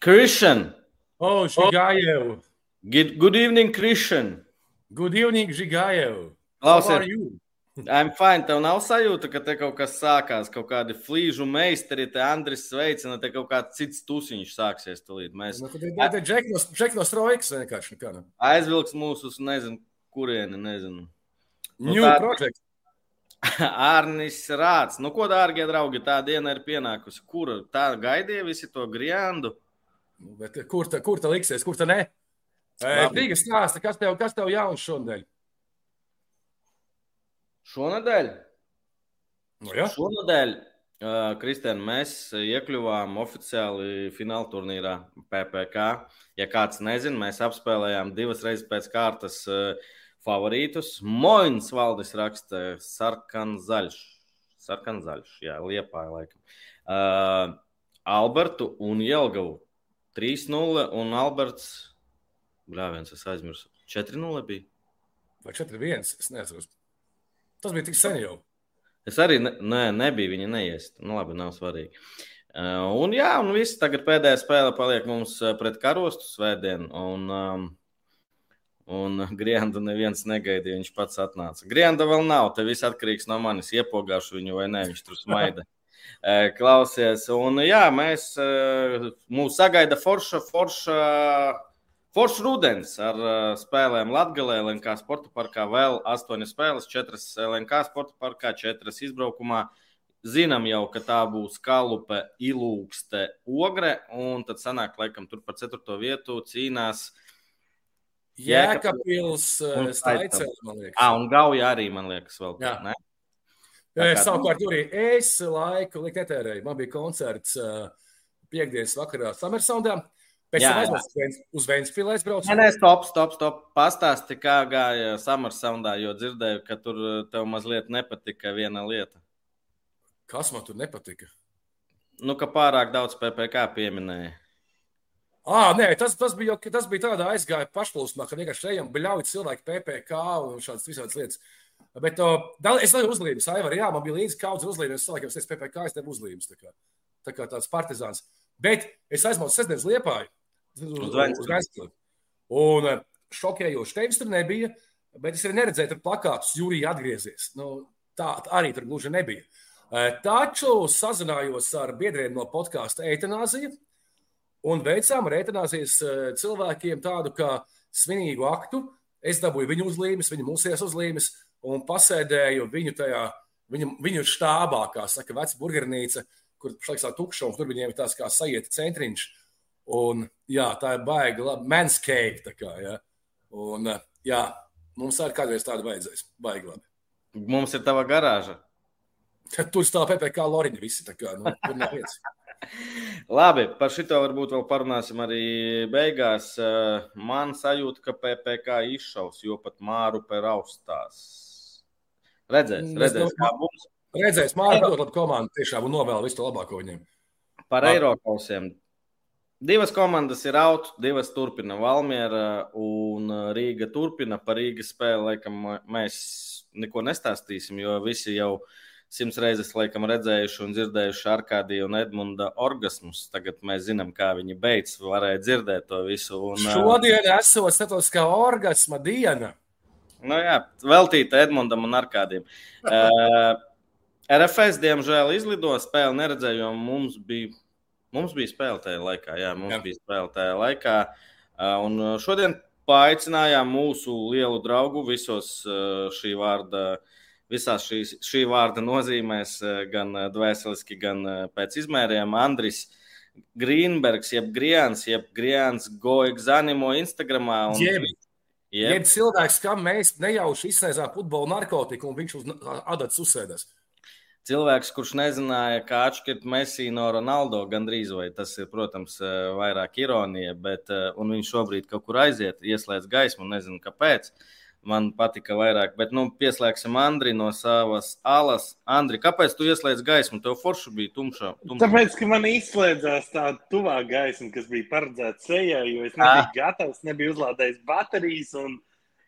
Christian. Oh, Zhigayev. Good, good evening, Christian. Good evening, are Klausies, you? I'm fine. Tev nav sajūta, ka te kaut kas sākās, kaut kādi flīžu meistari, te Andris sveicina, te kaut kāds cits tusiņš sāksies tulīt. Mēs Nu, kad ir tāda džek no, džek no strojkas vienkārši. nekā, nu. aizvilks mūsu nezinu, kurieni, nezinu. Nu, New tā- project. Arnis Rāts. Nu, ko, dārgie draugi, tā diena ir pienākusi. Kur tā gaidīja visi to griendu? Nu, Bet kur ta, kur ta liksies, kur ta ne? Tīga stāsta, kas tev, kas tev jauns šodien? Šonadēļ? Nu, ja? Šonadēļ, uh, Kristēn, mēs iekļuvām oficiāli fināla turnīrā PPC. Ja kāds nezina, mēs apspēlējām divas reizes pēc kārtas uh, favorītus. Moins valdis raksta sarkanzaļš. Sarkanzaļš, jā, liepāja laikam. Uh, Albertu un Jelgavu 3-0 un Alberts, bļāviens, es aizmirsu, 4-0 bija. Vai 4-1? Es nezinu. Tas bija tik sen jau. Es arī ne, ne, nebiju viņa neiest. Nu, labi, nav svarīgi. Uh, un jā, un viss tagad pēdējā spēle paliek mums uh, pret karostu svētdienu. Un, um, un Grienda neviens negaidīja, viņš pats atnāca. Grienda vēl nav, te viss atkarīgs no manis. Iepogāšu viņu vai nē, viņš tur smaida. Uh, Klausies, un jā, mēs uh, mūs sagaida forša, forša, forša rudens ar uh, spēlēm Latvijā, LNK sporta parkā. Vēl astoņas spēles, četras LNK sporta parkā, četras izbraukumā. Zinām jau, ka tā būs kalupe, ilūkste, ogre, un tad sanāk, laikam, tur par ceturto vietu cīnās. Jēkabils, Un Staicēl, man liekas. Ah, un Gauja arī, man liekas, vēl Jā. ne? Kā- Savukārt, arī es laiku likt netērēju. Man bija koncerts uh, piekdienas vakarā Summersoundā. Pēc Jā, tam aizbraucu uz aizbraucu. Nē, nē, stop, stop, stop. Pastāsti, kā gāja Samarsoundā, jo dzirdēju, ka tur tev mazliet nepatika viena lieta. Kas man tur nepatika? Nu, ka pārāk daudz PPC pieminēja. Ah, nē, tas, tas, bija, tas bija tādā aizgāja pašplūsmā, ka vienkārši ejam, bļauj cilvēki PPC un šādas visādas lietas. Bet uh, es nevaru uzlīmes, Aivar, jā, man bija līdzi kaudz uzlīmes, es cilvēkiem teicu, PPC, es tev uzlīmes, tā kā, tā kā tāds partizāns. Bet es aizmaucu sestdienas liepāju uz, Uz Ventspili. Un uh, šokējoši tevis tur nebija, bet es arī neredzēju tur plakātus, Jurija atgriezies. Nu, tā arī tur gluži nebija. Uh, Taču sazinājos ar biedriem no podkāsta Eitanāzija, un veicām ar eitanāzijas eh, cilvēkiem tādu kā svinīgu aktu. Es dabūju viņu uzlīmes, viņa mūsies uzlīmes, un pasēdēju viņu tajā, viņu, viņu štābā, kā saka, vecā burgernīca, kur pašlaik tā tukša, un tur viņiem ir tāds kā sajieta centriņš. Un, jā, tā ir baigta, labi, manscape. tā Kā, ja. un, jā, mums arī kādreiz tāda vajadzēs. Baigi labi. Mums ir tava garāža. Tur stāv PPC Loriņa visi. tā Kā, nu, tur nav vietas. Labi, par šito varbūt vēl parunāsim arī beigās. Eh, Man sajūta, ka PPC izšaus, jo pat māru per austās. Redzēs, Mm, redzēs, kā būs. Redzēs, Mārcis, ļoti labi komanda tiešām un novēl visu to labāko viņiem. Par. Eiropausiem. Divas komandas ir out, divas turpina Valmiera un Rīga turpina. Par Rīgas spēli laikam mēs neko nestāstīsim, jo visi jau simts reizes laikam redzējuši un dzirdējuši Arkādiju un Edmunda orgasmus. Tagad mēs zinām, kā viņi beidz, varēja dzirdēt to visu. Un, ā, Šodien esot starptautiskā orgasma diena. Nu, jā, veltīta Edmundam un Arkādiem. Uh, RFS, diemžēl, izlido spēli, neredzēju, jo mums bija, mums bija spēle tajā laikā. Jā, mums jā. Bija spēle tajā laikā. Uh, un šodien paaicinājām mūsu lielu draugu visos uh, šī vārda. Visās šīs, šī vārda nozīmēs, uh, gan uh, dvēseliski, gan uh, pēc izmēriem, Andris Grīnbergs, jeb Grians, jeb Grians Goigzanimo Instagramā. Un, Jeb, jeb, jeb cilvēks, kam mēs nejauši izsniedzām futbola narkotiku, un viņš uz adatas uzsēdās. cilvēks, kurš nezināja, kā atšķirt Messi no Ronaldo, gandrīz vai tas ir, protams, eh, vairāk ironija, bet eh, un viņš šobrīd kaut kur aiziet, ieslēdz gaismu, nezinu kāpēc. Man patika vairāk, bet nu, pieslēgsim Andri no savas alas. Andri, kāpēc tu ieslēdz gaismu? Tev forši bija tumšā. tumšā. Tāpēc, ka man izslēdzās tā tuvā gaisma, kas bija paredzēta sejai, jo es nebiju Ah. gatavs, nebiju uzlādējis baterijas. Un,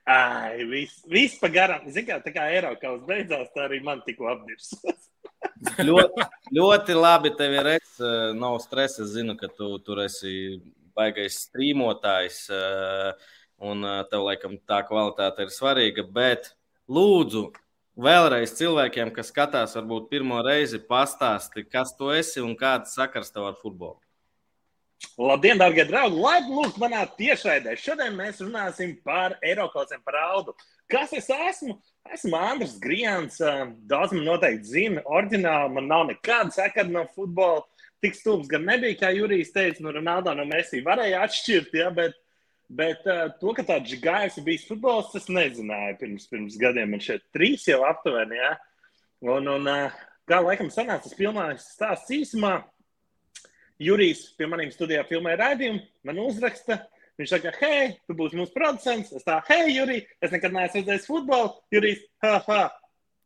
ai, viss, viss pa garām. Ziniet, kā, kā Eiropas beidzās, tā arī man tikko apdirs. ļoti, ļoti labi tev ir redzams, nav stresa. Es zinu, ka tu tur esi baigais strīmotājs, un tev laikam tā kvalitāte ir svarīga. Bet lūdzu, vēlreiz cilvēkiem, kas skatās, varbūt pirmo reizi pastāsti, kas tu esi un kāds sakars tev ar futbolu. Labdien, darbie draugi! Laipni lūgt manā tiešraidē. Šodien mēs runāsim par Eiropas parādu. Kas es esmu? Esmu Andris Grijans. Daudz man noteikti zina. Orģināli man nav nekāda sakara no futbola. Tik stulbs gan nebija, kā Jurijs teica, no Ronaldo no Messi varēja atšķirt, ja, bet, bet uh, to, ka tāds gājis ir bijis futbols, es nezināju pirms, pirms gadiem. Man šeit trīs jau aptuveni, ja. Un, un uh, kā laikam sanāca, tas pilnais stāsts īsumā. Jurijs pie maniem studijā filmē raidījumu, man uzraksta, Viņš saka, hei, tu būsi mūsu producents. Es tā, hei, Jurij, es nekad neesmu redzējis futbolu. Jurijs, ha, ha,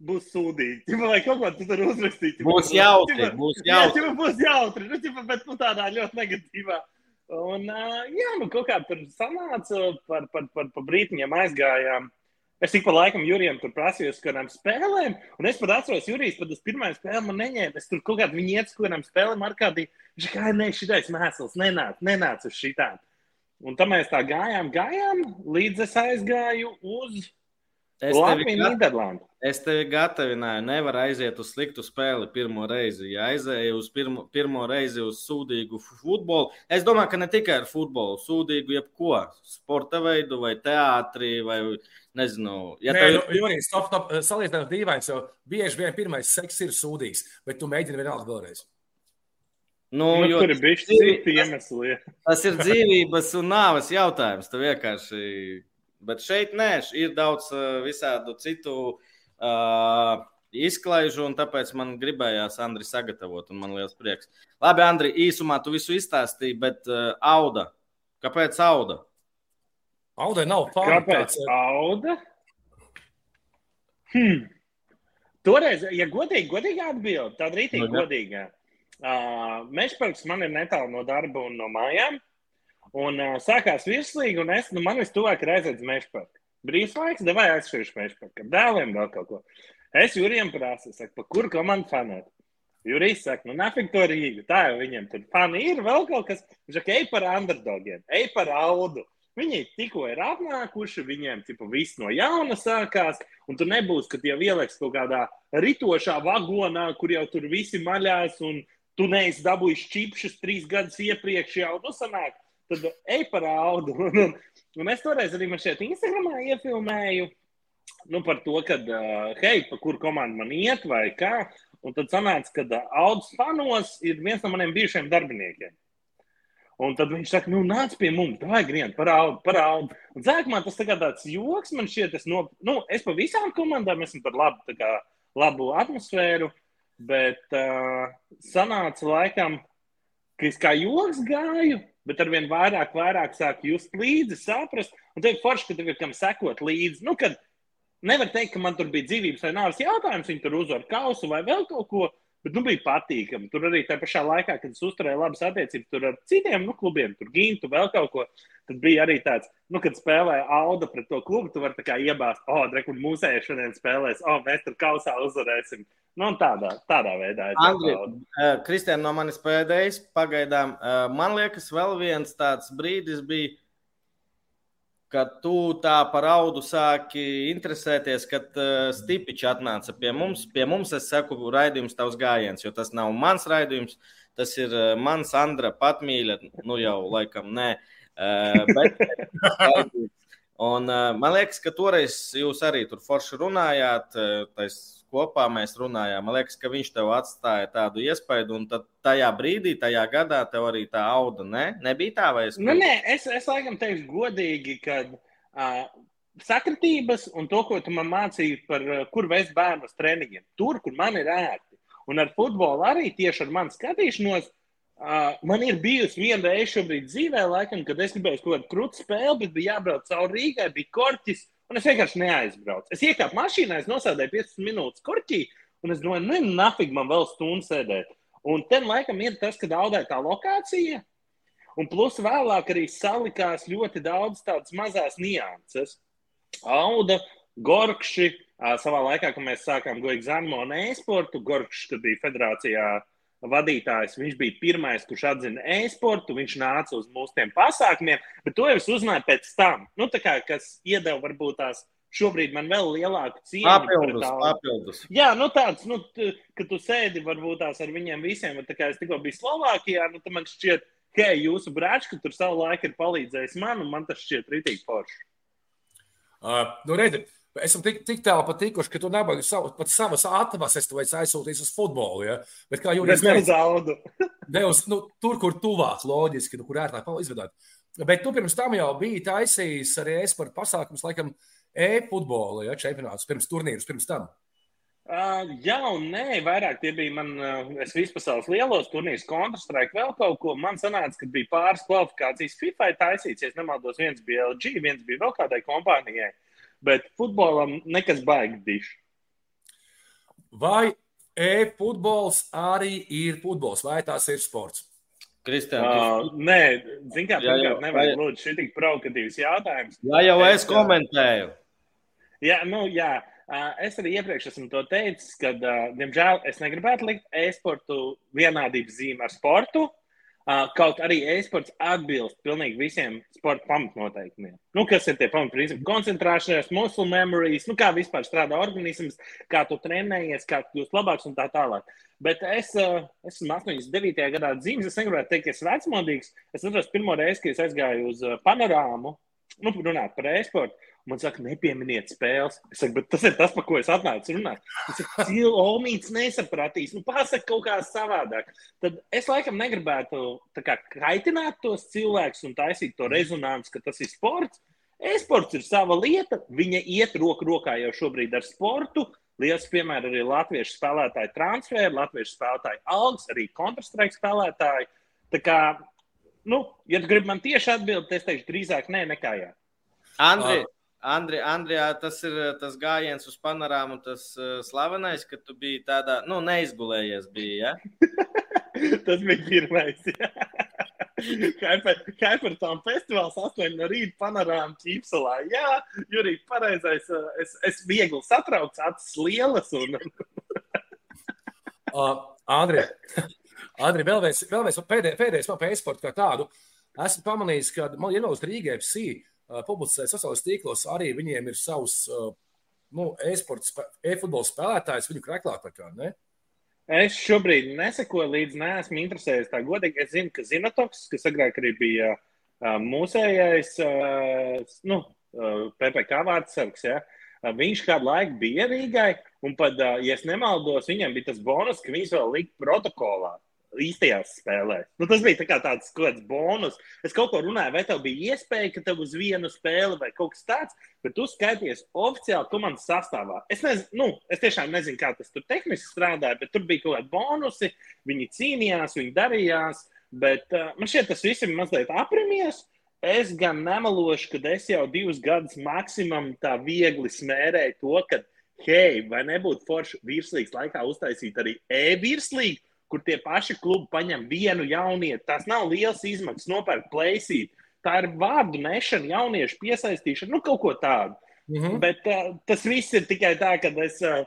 būs sūdīgi. Vai kaut ko tu tur uzrakstīt? Būs jautri. Būs jautri. Jā, būs jautri. Nu, ķipa, bet nu, tādā ļoti negatīvā. Un, jā, nu kaut kā tur sanāca, par, par, par, par brītiņiem aizgājām. Es tik pa laikam Jurijam tur prasīju uz kādām spēlēm, un es pat atceros, Jurijs pat uz pirmā spēle man neņēma. Es tur kaut kādā viņa iet uz kādām spēlēm ar kādī. Viņš kā, nē, šitais mēsls nenāca, nenāca uz šitām. Un tam mēs tā gājām, gājām, līdz es aizgāju uz Es Latviju, Nīderlandi. Es tevi gatavināju, nevar aiziet uz sliktu spēli pirmo reizi. Ja aizēju uz pirmo, pirmo reizi uz sūdīgu futbolu, es domāju, ka ne tikai ar futbolu, sūdīgu jebko, sporta veidu vai teātrī vai nezinu. Ja Nē, tev... nu, Jūrijas, stop, stop, salīdzināt dīvains, jo bieži vien pirmais seks ir sūdīgs, bet tu mēģini vienalga vēlreiz. Nu, nu, jo, tur ir bijis citi iemesli. Tas ir dzīvības un nāves jautājums. Tu vienkārši Bet šeit nē, ir daudz visādu citu uh, izklaižu, un tāpēc man gribējās Andri sagatavot, un man liels prieks. Labi, Andri, īsumā tu visu izstāstīji, bet uh, auda. Kāpēc auda? Auda nav pārāk. Kāpēc auda? Hmm. Toreiz, ja godīgi, godīgi atbild, tad rītīgi nu, godīgi. Uh, Mešparks man ir netālu no darba un no mājām. Un uh, sākās virslīga, un es, nu, man vislabāk ir aiziet uz mežparku. Brīvs laiks, devai aizskriešu mežparku. Ar dēliem vēl kaut ko. Es Jurijam prāsu, saku, pa kuru komandu fanēt? Jurijs saka, nu, nafik to Rīgu. Tā jau viņiem tur fani ir vēl kaut kas. Viņš saka, ej par underdogiem, ej par audu. Viņi tikko ir apnākuši, viņiem tipa, viss no jauna sākās, un tur nebūs, ka tie ieliks kaut kādā ritošā vagonā, kur jau tur visi maļās, un tu neesi dabūjis čipšus trīs gadus iepriekš jau, nu, sanāk, tad ej par audu. Un, un, un es toreiz arī man šeit Instagramā iefilmēju nu, par to, ka, uh, hei, pa kuru komandu man iet vai kā. Un tad sanāca, ka Audus fanos ir viens no maniem bijušajiem darbiniekiem. Un tad viņš saka, nu, nāc pie mums, vai grien, parādi, parādi. Un sākumā tas tā tāds joks man šķiet, es, no, nu, es pa visām komandām esmu par labu, kā, labu atmosfēru, bet uh, sanāca laikam, ka es kā joks gāju, bet ar vien vairāk, vairāk sāk just līdzi, saprast, un tev ir forši, ka tev ir kam sekot līdzi. Nu, kad nevar teikt, ka man tur bija dzīvības vai nāves jautājums, viņi tur uzvar kausu vai vēl kaut ko. Bet nu, bija patīkami. Tur arī tajā pašā laikā, kad es uzturēju labas attiecības ar citiem nu, klubiem, tur gīnu, vēl kaut ko. Tad bija arī tāds, nu, kad spēlēja Auda pret to klubu, tu vari iebāzt, oh, rekur mūsēji šodien spēlēs, oh, mēs tur kausā uzvarēsim. Nu, tādā, tādā veidā. Andri, uh, Kristēn, no manis pēdējais pagaidām. Uh, man liekas, vēl viens tāds brīdis bija, kad tu tā par audu sāki interesēties, kad uh, Stipičs atnāca pie mums. Pie mums es saku, raidījums tavs gājiens, jo tas nav mans raidījums, tas ir uh, mans Andra patmīļa, nu jau laikam nē. Uh, bet, un, uh, man liekas, ka toreiz jūs arī tur forši runājāt. Uh, kopā mēs runājām. Man liekas, ka viņš tev atstāja tādu iespaidu, un tajā brīdī, tajā gadā tev arī tā auda. Ne? Nebija tā, vai es? Nu, nē, es, es laikam teikšu godīgi, ka uh, sakritības un to, ko tu man mācīji par, uh, kur vest bērnu uz treniņiem, tur, kur man ir ērti. Un ar futbolu arī tieši ar manu skatīšanos. Uh, man ir bijusi viena reize šobrīd dzīvē, laikam, kad es gribēju kaut kādu krūtu spēli, bet bija jābrauc cauri Rīgai, bija korķis. Un es vienkārši neaizbraucu. Es iekāpu mašīnā, es nosēdēju 15 minūtes korķī, un es domāju, nu, nafig man vēl stundu sēdēt. Un ten laikam ir tas, ka audēja tā lokācija, un plus vēlāk arī salikās ļoti daudz tādas mazas nianses. Auda, gorkši, savā laikā, kad mēs sākām goju eksāmenu un e-sportu, Gorčs, kad bija federācijā vadītājs, viņš bija pirmais, kurš atzina e-sportu, viņš nāca uz mūsu tiem pasākumiem, bet to jau es uzzināju pēc tam. Nu, kā, kas iedeva varbūt tās šobrīd man vēl lielāku cieņu. Papildus, papildus. Jā, nu tāds, nu, ka tu sēdi varbūt tās ar viņiem visiem, bet tā kā es tikko biju Slovākijā, nu, tad man šķiet, ka jūsu brāčs, ka tur savu laiku ir palīdzējis man, un man tas šķiet ritīgi forši. Uh, nu, redzi, Esam tik, tik tālu patikuši, ka tu nebaigi savu, pat savas atvases aizsūtīt uz futbolu. Ja? Bet kā jūs teicat, ne uz nu, tur, kur tuvāk, loģiski, nu, kur ērtāk izvedāt. Bet tu pirms tam jau biji taisījis arī es par pasākumus, laikam, e-futbola ja, čempionāts, pirms turnīrus, pirms tam. Uh, jā, un nē, vairāk tie bija man, uh, es vispasaules lielos turnīrus, Counter-Strike, vēl kaut ko. Man sanāca, ka bija pāris kvalifikācijas FIFA taisīts, ja nemaldos, viens bija LG, viens bija vēl kādai kompānijai, bet futbolam nekas baigi diši. Vai e-futbols arī ir futbols, vai tas ir sports? Kristian, uh, nē, kā pirmkārt, nevajag lūdzu šī tik provokatīvs jautājums. Jā, jau es, es komentēju. Jā, nu, jā. Es arī iepriekš esmu to teicis, ka, diemžēl, es negribētu likt e-sportu vienādības zīmi ar sportu. Kaut arī e-sports atbilst pilnīgi visiem sporta pamatnoteikumiem. Nu, kas ir tie pamatprincipi? Koncentrēšanās, muscle memories, nu, kā vispār strādā organisms, kā tu trenējies, kā tu kļūsi labāks un tā tālāk. Bet es, es esmu 89. gadā dzīves, es negribētu teikt, ka esmu vecmodīgs. Es atceros pirmo reizi, kad es aizgāju uz panorāmu, nu, runāt par e-sportu. Man saka, nepieminiet spēles. Es saku, bet tas ir tas, par ko es atnācu runāt. Tas ir cilvēks, nesapratīs. Nu, pasaka kaut kā savādāk. Tad es laikam negribētu kā, kaitināt tos cilvēkus un taisīt to rezonanci, ka tas ir sports. E-sports ir sava lieta. Viņa iet roku rokā jau šobrīd ar sportu. Lielas piemēra arī latviešu spēlētāju transferi, latviešu spēlētāju algas, arī kontrastrike spēlētāji. Tā kā, nu, ja tu gribi man tieši atbildēt, es teikšu drīzāk nē, nekā jā. Andri, uh, Andri, Andrijā, tas ir tas gājiens uz panorāmu, tas uh, slavenais, ka tu biji tādā, nu, neizgulējies. Bija, ja? tas bija pirmais. Hypertām festivāls 8 no rīta panorāma ķīpselā. Jā, Jurija, pareizais. Es, es viegli satraucu, acis lielas. Un... uh, Andri, Andri, vēlreiz, vēlreiz pēdējais, pēdējais par e-sportu kā tādu. Esmu pamanījis, ka man ir ievēlēts Rīgā FC publicē sociālajos tīklos, arī viņiem ir savs nu, e-futbola spēlētājs, viņu ne? es šobrīd nesekoju līdzi, neesmu interesējies tā godīgi. Es zinu, ka Zinatoks, kas agrāk arī bija uh, mūsējais, nu, PPC vārdsargs, ja, viņš kādu laiku bija Rīgai, un pat, ja es nemaldos, viņam bija tas bonus, ka viņš vēl lika protokolā īstajās spēlēs. Nu, tas bija tā tāds kāds bonus. Es kaut ko runāju, vai tev bija iespēja, ka tev uz vienu spēli vai kaut kas tāds, bet tu skaities oficiāli komandas sastāvā. Es, nezinu, nu, es tiešām nezinu, kā tas tur tehniski strādāja, bet tur bija kaut kādi bonusi. Viņi cīnījās, viņi darījās, bet uh, man šķiet, tas viss ir mazliet aprimies. Es gan nemelošu, ka es jau divus gadus maksimum tā viegli smērēju to, ka, hei, vai nebūtu forši virslīgas laikā uztaisīt arī e-virslīgu, kur tie paši klubi paņem vienu jaunieti. Tas nav liels izmaksas, nopērk plēsīt. Tā ir vārdu nešana, jauniešu piesaistīšana, nu kaut ko tādu. Mm -hmm. Bet uh, tas viss ir tikai tā, ka es uh,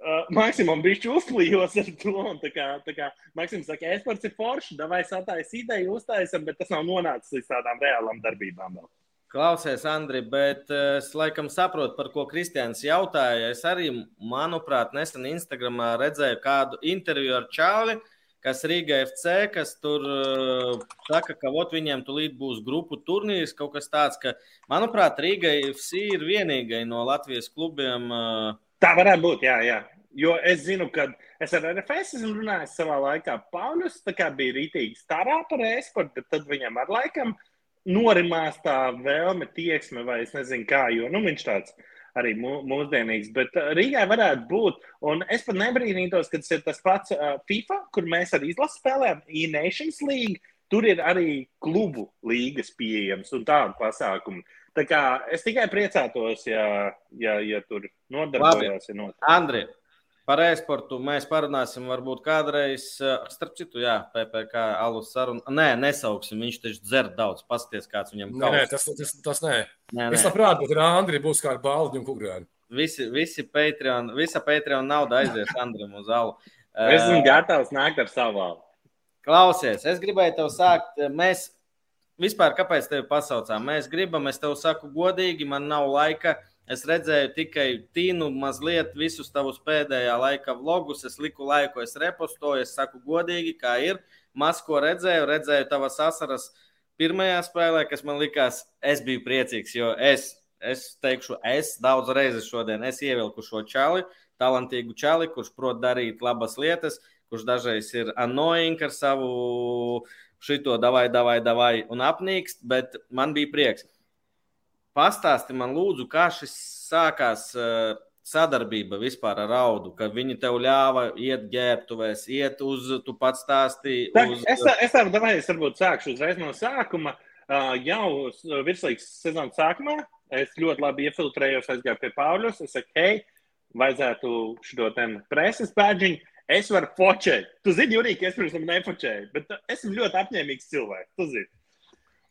uh, maksimum bišķi uzplījos ar to. Un, tā kā, tā kā Maksims saka, esports ir forši, davai satājas ideju uztaisam, bet tas nav nonācis līdz tādām reālām darbībām vēl. Klausies, Andri, bet es laikam saprotu, par ko Kristians jautāja. Es arī, manuprāt, nesen Instagramā redzēju kādu interviju ar Čāli, kas Rīga FC, kas tur uh, saka, ka ot, viņiem tulīt būs grupu turnīrs, kaut kas tāds, ka, manuprāt, Rīga FC ir vienīgai no Latvijas klubiem. Uh... Tā varētu būt, jā, jā. Jo es zinu, ka es ar RFS esmu runājis savā laikā. Pauļus bija rītīgi starā par e-sportu, tad viņam ar laikam uh, norimās tā vēlme, tieksme, vai es nezinu, kā, jo nu, viņš tāds arī mūsdienīgs. Bet uh, Rīgai varētu būt, un es pat nebrīnītos, ka tas ir tas pats uh, FIFA, kur mēs arī izlasu spēlējam, E-Nations League. Tur ir arī klubu līgas pieejams un tādu pasākumu. Tā kā es tikai priecātos, ja, ja, ja tur nodarbojās. Ja Andri, Par e-sportu mēs parunāsim varbūt kādreiz. Starp citu, jā, PPC alus sarunu. Nē, nesauksim, viņš taču dzer daudz. Pasties, kāds viņam ir. Nē, nē, tas, tas, tas nē. nē, nē. Es labprāt, bet ar Andri būs kāda baldi un kukurēni. visi, visi Patreon, visa Patreon nauda aizies Andram uz alu. Es esmu gatavs nākt ar savu alu. Klausies, es gribēju tev sākt. Mēs vispār, kāpēc tevi pasaucām? Mēs gribam, es tev saku godīgi, man nav laika. Es redzēju tikai tīnu mazliet visus tavus pēdējā laika vlogus. Es liku laiku, es repostoju, es saku godīgi, kā ir. Maz ko redzēju, redzēju tavas asaras pirmajā spēlē, kas man likās, es biju priecīgs, jo es, es teikšu, es daudz reizes šodien es ievilku šo čali, talantīgu čali, kurš prot darīt labas lietas, kurš dažreiz ir annoying ar savu šito davai, davai, davai un apnīkst, bet man bija prieks. Pastāsti man, lūdzu, kā šis sākās uh, sadarbība vispār ar audu, ka viņi tev ļāva iet ģērbtuvēs, iet uz, tu pats stāstīji. Uz... Es, es tādu domāju, es varbūt sākšu uzreiz no sākuma. Jau virslīgas sezonas sākumā es ļoti labi iefiltrējos, aizgāju pie Pāvļus. Es saku, hei, vajadzētu šo preses pēdiņu. Es varu fočēt. Tu zini, Jurī, ka es pirms tam nefočēju, bet esmu ļoti apņēmīgs cilvēks. Tu zini.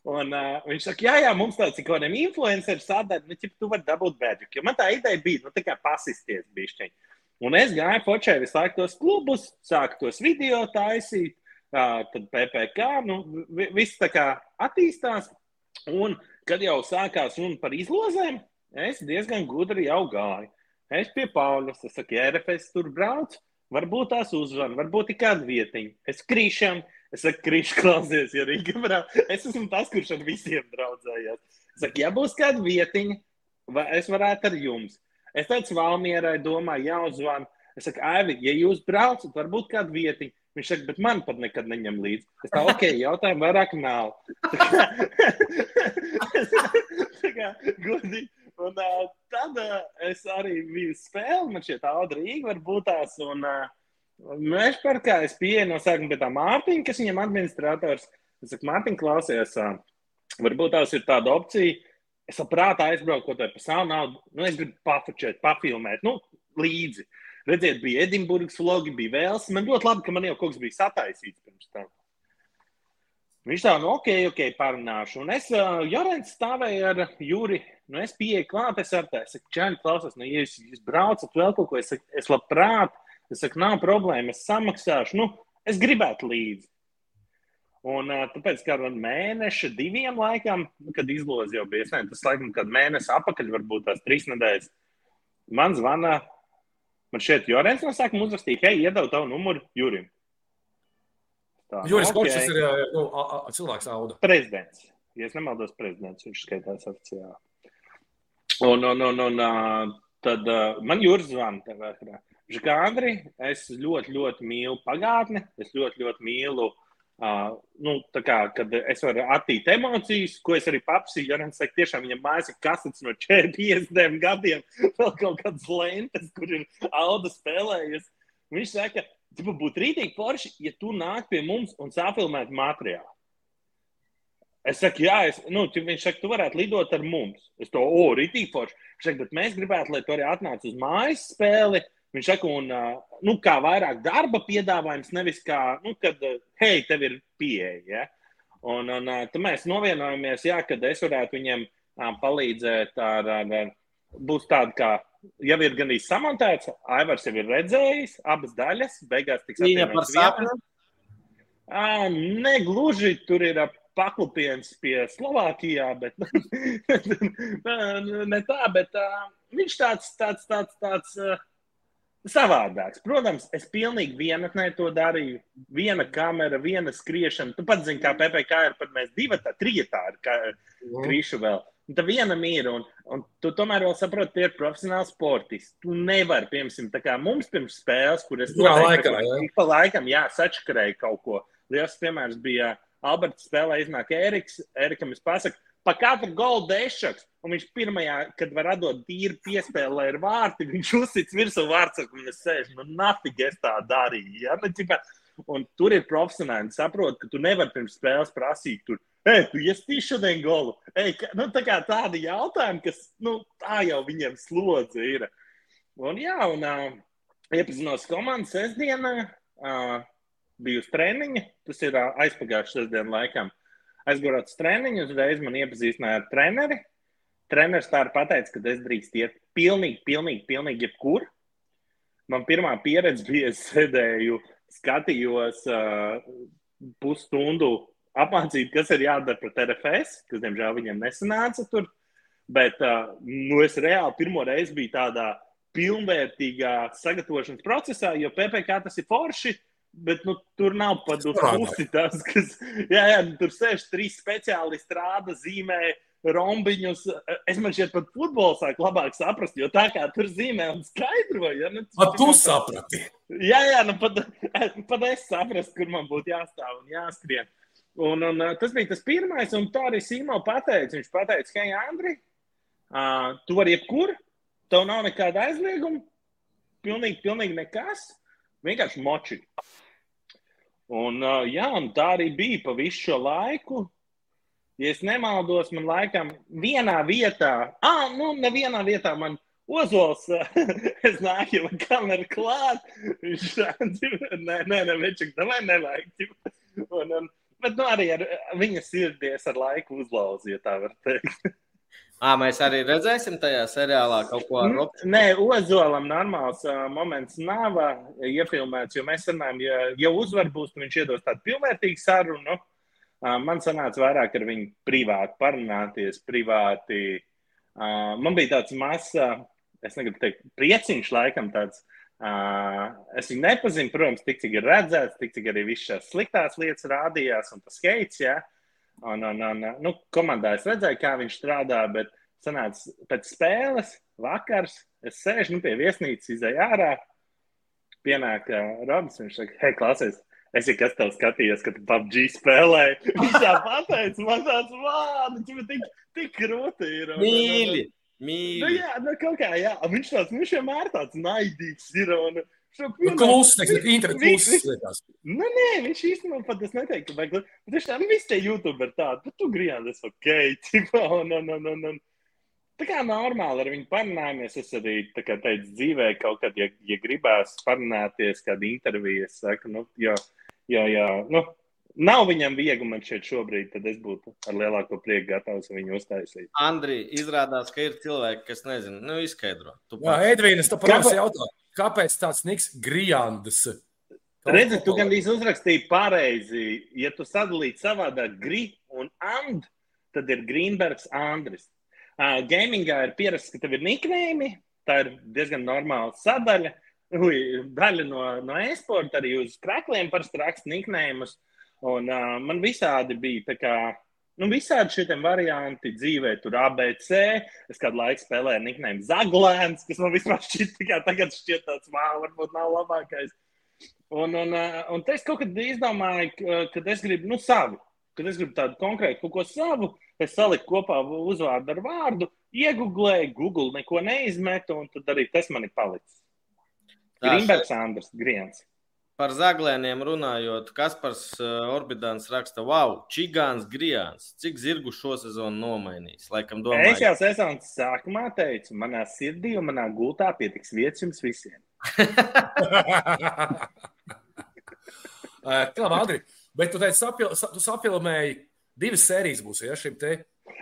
Un, uh, viņš saka, jā, jā, mums tāds ir kaut kādiem influenceriem sādāt, nu, ja tu vari dabūt bēdžu. Jo man tā ideja bija, nu, tā kā pasisties bišķiņ. Un es gāju fočēju visu laiku tos klubus, sāku tos video taisīt, uh, tad PPK, nu, viss tā kā attīstās. Un, kad jau sākās runa par izlozēm, es diezgan gudri jau gāju. Es pie Pauļas, es saku, RFS tur brauc, varbūt tās uzvana, varbūt ir kāda vietiņa. Es krīšanu Es saku, Krišs, klausies, ja Rīga brauc. Es esmu tas, kurš ar visiem draudzējās. Es saku, ja būs kāda vietiņa, vai es varētu ar jums. Es teicu, Valmierai, domāju, jāuzvan. Es saku, Aivi, ja jūs braucat, varbūt kāda vietiņa. Viņš saka, bet man pat nekad neņem līdzi. Es tā, ok, jautājumu vairāk nav. tā kā, godīgi. Un uh, tad uh, es arī biju spēle, man šie tādi Rīga varbūt tās. Un, uh, Mēs par kā es pieeju no sākuma pie tā Mārtiņa, kas viņam administrators. Es saku, Mārtiņ, klausies, varbūt tās ir tāda opcija. Es labprāt aizbraucu kaut kādā pa savu naudu. Nu, es gribu pafučēt, pafilmēt, nu, līdzi. Redziet, bija Edinburgas vlogi, bija vēls. Man ļoti labi, ka man jau kaut kas bija sataisīts pirms tam. Viņš tā, nu, ok, ok, parunāšu. Un es, uh, Jorens, stāvēju ar Juri. Nu, es pieeju klāt, es ar tā, es saku, Čēni, klausies, nu, ja jūs, jūs braucat vēl kaut ko, es, saku, es labprāt Es saku, nav problēma, es samaksāšu. Nu, es gribētu līdzi. Un tāpēc, kā ar mēneša, diviem laikam, kad izlozi jau bija, ne, tas laikam, kad mēnesis apakaļ, varbūt tās trīs nedēļas, man zvana, man šeit Jorens no sākuma uzrakstīja, hei, iedevu tavu numuru Jurim. Tā, Juris okay. Kočs ir nu, a, a, cilvēks auda. Prezidents. Ja es nemaldos, prezidents, viņš skaitās oficiāli. Un, un, un, un tad man Juris zvana tev vēkrā. Žgādri, es ļoti, ļoti mīlu pagātni. Es ļoti, ļoti mīlu, uh, nu, kā, kad es varu attīt emocijas, ko es arī papsīju. Ja viņš saka, tiešām viņam mājas ir kasets no 40 gadiem, vēl kaut kādas lentes, kur ir auda spēlējusi. Viņš saka, ka būtu rītīgi forši, ja tu nāk pie mums un sāpilmētu materiālu. Es saku, jā, es, nu, viņš saka, tu varētu lidot ar mums. Es to, o, rītīgi forši. Viņš saka, bet mēs gribētu, lai tu arī atnāc uz mājas spēli. Viņš saka, un nu, kā vairāk darba piedāvājums, nevis kā, nu, kad, hei, tev ir pieeja. Ja? Un, un tad mēs novienojamies, jā, kad es varētu viņiem palīdzēt ar, ar, ar būs tāda kā. Jau ir gan īsi samontēts, Aivars jau ir redzējis abas daļas. Beigās tiks apvienotas vietā. Negluži tur ir paklupiens pie Slovākijā, bet ne tā, bet viņš tāds, tāds, tāds, tāds savādāks. Protams, es pilnīgi vienatnē to darīju. Viena kamera, viena skriešana. Tu pats zini, kā PPC ir pat mēs divi, tā trijotā ir krīšu vēl. Un tā viena mīra, un, un tu tomēr vēl saproti, tie ir profesionāli sportisti. Tu nevari, piemēram, tā kā mums pirms spēles, kur es jā, laikam, jā. pa laikam, jā, sačakarēju kaut ko. Liels piemērs bija Alberts spēlē, iznāk Eriks. Erikam es pasaku, pa katru golu dešaks. Un viņš pirmajā, kad var atdot tīru piespēli, lai ir vārti, viņš uzsits virsū vārds, un es sēžu, nu, nafīgi es tā darīju. Ja? Nu, ķipā, un tur ir profesionāli, saprot, ka tu nevari pirms spēles prasīt, tur, ej, tu iestīši šodien golu. Ej, ka, nu, tā kā tādi jautājumi, kas, nu, tā jau viņiem slodze ir. Un jā, un uh, iepazinos komandas sestdienā, uh, biju uz treniņa, tas ir uh, aizpagājušas sestdienas laikam aizgājot uz treniņu, uzreiz man iepazīstināja ar treneri. treneris tā ir pateicis, ka es drīkstu iet pilnīgi, pilnīgi, pilnīgi jebkur. Man pirmā pieredze bija, es sēdēju, skatījos uh, pusstundu apmācīt, kas ir jādara pret RFS, kas, diemžēl, viņiem nesanāca tur. Bet uh, nu, es reāli pirmo reizi biju tādā pilnvērtīgā sagatavošanas procesā, jo PPC tas ir forši. Bet nu, tur nav pat pusi tas, kas. Jā, jā, nu, tur sēž trīs speciālisti, rāda, zīmē, rombiņus. Es man šķiet, pat futbolu sāk labāk saprast, jo tā kā tur zīmē un skaidro. Ja, nu, A, tu saprati. Jā, jā, nu pat, pat es saprastu, kur man būtu jāstāv un jāskrien. Un, un tas bija tas pirmais, un tā arī Simo pateica. Viņš pateica, hei, Andri, uh, tu vari jebkur, tev nav nekāda aizlieguma, pilnīgi, pilnīgi nekas, vienkārši moči. Un, uh, jā, un tā arī bija pa visu šo laiku. Ja es nemaldos, man laikam vienā vietā, ah, nu, nevienā vietā man Ozols, es nāku jau kameru klāt. Viņš tādu, nē, nē, nē, viņš tam nevajag. Un, un, bet nu, arī ar viņa sirdies ar laiku uzlauzīja, tā var teikt. À, mēs arī redzēsim tajā seriālā kaut ko ar Robu. Nē, Ozolam normāls uh, moments nav uh, iefilmēts, jo mēs runājam, ja, ja uzvar būs, tad viņš iedos tādu pilnvērtīgu sarunu. Uh, man sanāca vairāk ar viņu privāti parunāties, privāti. Uh, man bija tāds mazs, uh, es negribu teikt, prieciņš laikam tāds. Uh, es viņu nepazinu, protams, tik cik ir redzēts, tik cik arī viss šīs sliktās lietas rādījās un tas jā. Ja? Un, un, un, nu, komandā es redzēju, kā viņš strādā, bet sanāca pēc spēles, vakars, es sēžu nu, pie viesnīcas, izēju ārā, pienāk uh, Robs, viņš saka, hei, klausies, es jau kas tev skatījos, kad tu PUBG spēlēji. Viņš tā pateica, man tāds vārds, viņš tik, tik krūti ir. Un, Mīļi! Nu, Mīļi! jā, nu, kaut kā, jā, viņš tāds, viņš vienmēr tāds naidīgs ir. Un, Nu, Kluss, nekā internetu kluss. liekas. Nu, nē, viņš īstenībā pat es neteiktu, ka vajag. Viņš tā, nu, visi tie youtuberi tādi, bet tu griezies ok, tipo, un, un, un, un, un. Tā kā normāli ar viņu parunājamies. Es arī kā, teicu, dzīvē kaut kad, ja, ja gribās parunāties, kāda intervija, es saku, nu, jo, jo, jo nu, nav viņam viegli man šeit šobrīd, tad es būtu ar lielāko prieku gatavs viņu uztaisīt. Andri, izrādās, ka ir cilvēki, kas nezina, nu, izskaidro. Tu Jā, pats. Edvīna, tu prasa jautā, kāpēc tāds Niks Grijandas? Redzi, tu gandrīz uzrakstīji pareizi. Ja tu sadalītu savādāk gri un and, tad ir Greenbergs Andris. Uh, gamingā ir pierasts, ka tev ir niknēmi. Tā ir diezgan normāla sadaļa. Ui, daļa no, no e-sporta arī uz krākliem parasti raksta niknēmus. Un uh, man visādi bija tā kā. Nu, visādi šiem varianti dzīvē, tur ABC. Es kādu laiku spēlēju niknēmu Zaglēns, kas man vispār šķiet, kā tagad šķiet tāds, wow, varbūt nav labākais. Un, un, uh, un es kaut kad izdomāju, ka, kad es gribu, nu, savu, kad es gribu tādu konkrētu kaut ko savu, es saliku kopā uzvārdu ar vārdu, iegūlēju, Google neko neizmetu, un tad arī tas man ir palicis. Tā, Grīmbergs, Andris, Griens. Par zaglēniem runājot, Kaspars uh, Orbidāns raksta, wow, Čigāns Grijāns, cik zirgu šo sezonu nomainīs? Laikam Es domāju, jau sezonas sākumā teicu, manā sirdī un manā gultā pietiks vietas jums visiem. Tā, Andri, bet tu teici, sapil, sa- tu sapilmēji divas sērijas būs, ja šim te.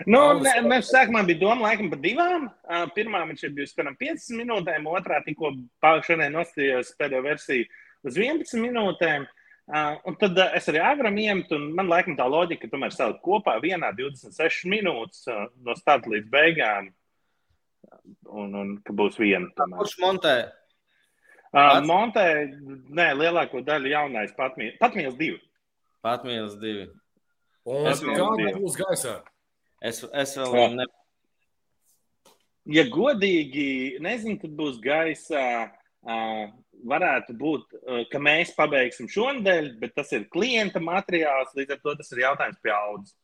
Nu, ne, mēs sākumā bija doma laikam par divām. Uh, Pirmā viņš ir bijusi pēc 5 minūtēm, otrā tikko pār- šodien nostājos pēdējo versiju uz 11 minūtēm. Uh, un tad uh, es arī agram iemetu, un man laikam tā loģika, ka tomēr salikt kopā vienā 26 minūtes uh, no starta līdz beigām. Un, un ka būs viena. tomēr. kurš montē? Uh? Montē, nē, lielāko daļu jaunais patmīls, patmīls divi. Patmīlis divi. Un Es nezinu. būs gaisā? Es, es vēl Jā. ne. Ja godīgi, nezinu, tad būs gaisa. Uh, varētu būt, uh, ka mēs pabeigsim šonadēļ, bet tas ir klienta materiāls. Līdz ar to tas ir jautājums pie audzes.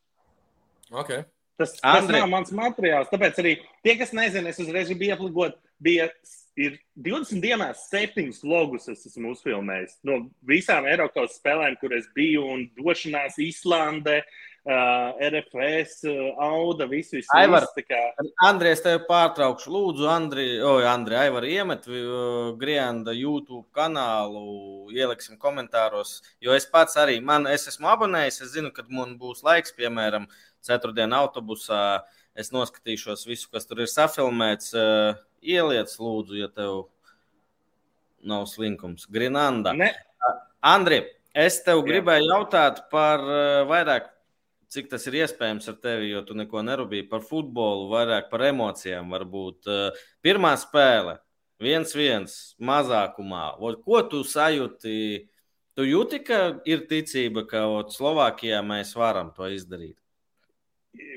Okay. Tas, tas Andri. nav mans materiāls. Tāpēc arī tie, kas nezina, es uzreiz gribu iepligot, bija ir 20 dienās septiņus logus es esmu uzfilmējis. No visām Eiropas spēlēm, kur es biju, un došanās Īslandē, uh, RFS, uh, Auda, visu, visu. Aivar. visu, kā- Andri, es tevi pārtraukšu. Lūdzu, Andri, oi, Andri Aivar, iemet uh, Grienda YouTube kanālu, ieliksim komentāros, jo es pats arī, man, es esmu abonējis, es zinu, kad man būs laiks, piemēram, ceturtdienu autobusā. Es noskatīšos visu, kas tur ir safilmēts. Uh, ieliec, lūdzu, ja tev nav slinkums. Grinanda. Ne. Andri, es tev Jā. gribēju jautāt par uh, vairāk, cik tas ir iespējams ar tevi, jo tu neko nerūpīgi par futbolu, vairāk par emocijām. Varbūt uh, pirmā spēle, viens, viens, mazākumā. Ko tu sajūti? Tu jūti, ka ir ticība, ka Slovākijā mēs varam to izdarīt?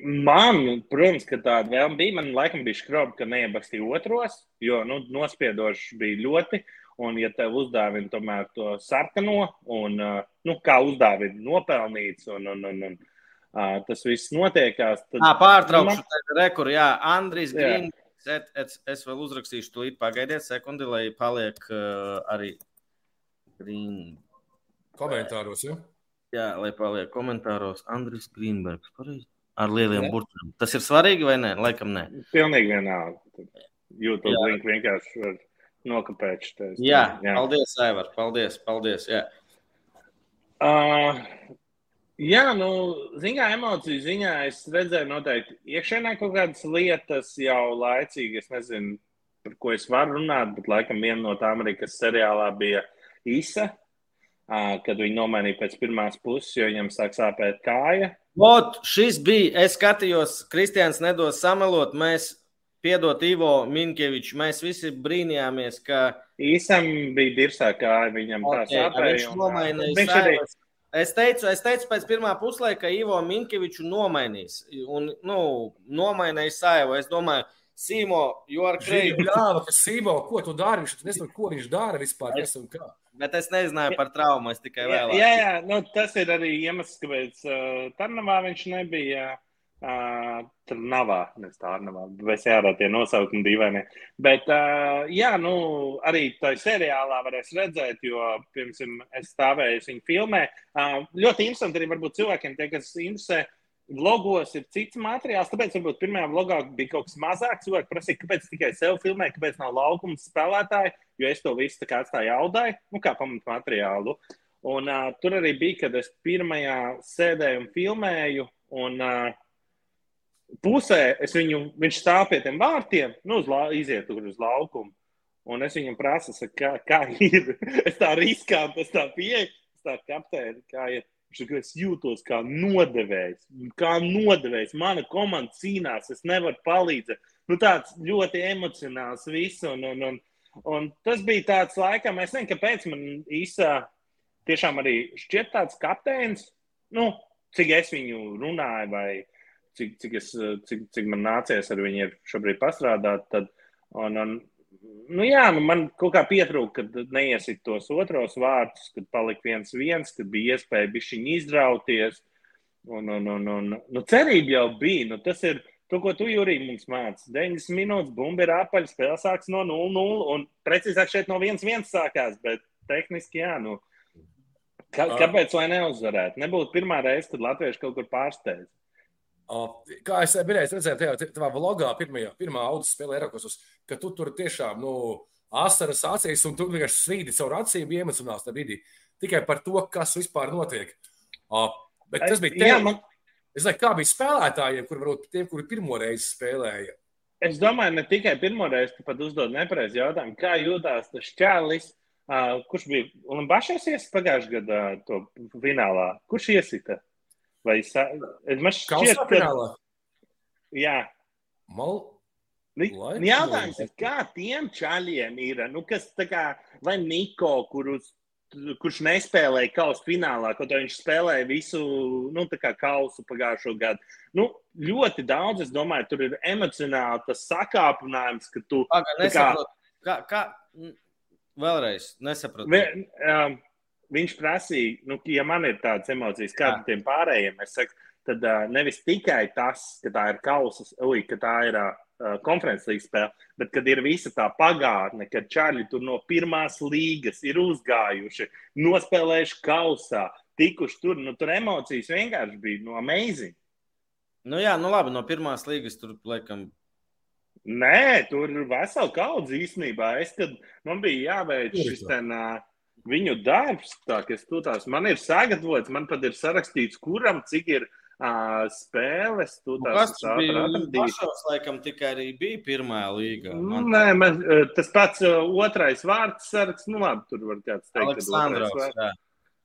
Man, protams, ka tāda vēlme bija. Man laikam bija skrobi, ka neiebakstīja otros, jo nu, nospiedoši bija ļoti. Un, ja tev uzdāvina tomēr to sarkano, un nu, kā uzdāvina nopelnīts, un, un, un, un uh, tas viss notiekās, tad. À, pārtraukšu man... tevi rekur, jā, Andrijs Grīns. Es, es, es vēl uzrakstīšu to īsti pagaidiet sekundi, lai paliek uh, arī Grīn. Komentāros, ja? Jā, lai paliek komentāros Andris Grīnbergs. Pareizi ar lieliem burtiem. Tas ir svarīgi vai nē? Laikam nē. Pilnīgi vienalga. YouTube link vienkārši var nokopēt. Šitais. Jā, jā, paldies, Aivar. Paldies, paldies. Jā. Uh, jā, nu, ziņā, emociju ziņā es redzēju noteikti iekšēnē kaut kādas lietas jau laicīgi. Es nezinu, par ko es varu runāt, bet laikam viena no tām arī, kas seriālā bija īsa, kad viņi nomainīja pēc pirmās puses, jo viņam sāk sāpēt kāja. Ot, šis bija, es skatījos, Kristians nedos samelot, mēs, piedot Ivo Minkeviču, mēs visi brīnījāmies, ka... Īsam bija dirsā, kā viņam okay, tā sāpēja. Viņš nomainīja viņš arī... Es teicu, es teicu pēc pirmā puslaika, ka Ivo Minkeviču nomainīs. Un, nu, nomainīja Saivu. Es domāju, Sīmo, crazy. Jā, ka Sīmo, ko tu dari? Viņš nezinu, ko viņš dara vispār. Es... Bet es nezināju par traumu. Es tikai vēlējos. Jā, jā nu, tas ir arī iemesls, kāpēc uh, Tarnavā viņš nebija. Uh, tur nav nevis tā, nav. Es jārā tie nosaukumi dīvaini. Bet, uh, jā, nu, arī tajā seriālā varēs redzēt, jo, piemēram, es stāvēju viņu filmē. Uh, ļoti interesanti arī varbūt cilvēkiem, tie, kas interesē. Vlogos ir cits materiāls, tāpēc varbūt pirmajā vlogā bija kaut kas mazāks. Cilvēki prasīja, kāpēc tikai sev filmē, kāpēc nav laukuma spēlētāji, jo es to visu tā kā atstāju jaudai, nu, kā pamatu materiālu. Un uh, tur arī bija, kad es pirmajā sēdēju un filmēju, un uh, pusē viņu, viņš stāv pie tiem vārtiem, nu, uz la, iziet tur uz laukumu. Un es viņam prasu, kā, kā ir. es tā riskanti, es tā pieeju, es tā kapteini, kā ir. Es jūtos kā nodevējs, kā nodevējs. Mana komanda cīnās, es nevaru palīdzēt. Nu, tāds ļoti emocionāls viss. Un, un, un, un tas bija tāds laikam, es nezinu, kāpēc man īsā tiešām arī šķiet tāds kapteinis. Nu, cik es viņu runāju, vai cik, cik, es, cik, cik man nācies ar viņu šobrīd pastrādāt. Tad, un, un, nu, jā, nu man kaut kā pietrūka, kad neiesit tos otros vārdus, kad palika viens viens, kad bija iespēja bišķiņi izrauties. Un, un, un, un, nu, cerība jau bija. Nu, tas ir to, ko tu, Jurī, mums māci. 90 minūtes, bumba ir apaļ, spēle sāks no 0-0. Un precīzāk šeit no 1-1 sākās, bet tehniski jā. Nu, kā, kāpēc lai neuzvarētu? Nebūtu pirmā reize, kad latvieši kaut kur pārsteidz. Kā es biju redzējis tajā tavā vlogā, pirmajā, pirmā audio spēlē Erakosos, ka tu tur tiešām nu, asaras acīs un tu vienkārši svīdi caur acīm iemecinās tajā brīdī tikai par to, kas vispār notiek. Bet tas bija tev. Man... Es nezinu, kā bija spēlētājiem, kur varbūt tiem, kuri pirmo reizi spēlēja. Es domāju, ne tikai pirmo reizi, tu pat uzdod nepareizi jautājumu, kā jūtās tas čālis, uh, kurš bija Olimbašies iesita pagājušajā gadā to finālā. Kurš iesita? Vai es šķiet, ka... Jā. Mal... Jautājums ir, kā tiem čaļiem ir, nu, kas tā kā, vai Niko, kurus, kurš nespēlēja kausa finālā, kaut arī viņš spēlēja visu, nu, tā kā kausu pagājušo gadu. Nu, ļoti daudz, es domāju, tur ir emocionāli tas sakāpinājums, ka tu. Paga, nesaprot, kā, kā, vēlreiz, nesaprotu. Vē, um, viņš prasīja, nu, ja man ir tādas emocijas, kāda tiem pārējiem, es saku, tad uh, nevis tikai tas, ka tā ir kausas, uj, ka tā ir uh, konferences līnijas spēle, bet kad ir visa tā pagātne, kad čaļi tur no pirmās līgas ir uzgājuši, nospēlējuši kausā, tikuši tur, nu, tur emocijas vienkārši bija no amazing. Nu jā, nu labi, no pirmās līgas tur, laikam, Nē, tur ir vesela kaudze īstenībā. Es, kad man bija jāveic šis ten, uh, viņu darbs, tā, kas tās, man ir sagatavots, man pat ir sarakstīts, kuram cik ir uh, spēles. Tu Nu, bija? Pašos, laikam, tikai arī bija pirmā līga. Man Nē, man, tas pats uh, otrais vārds sargs, nu labi, tur var kāds teikt, Aleksandrovs. jā.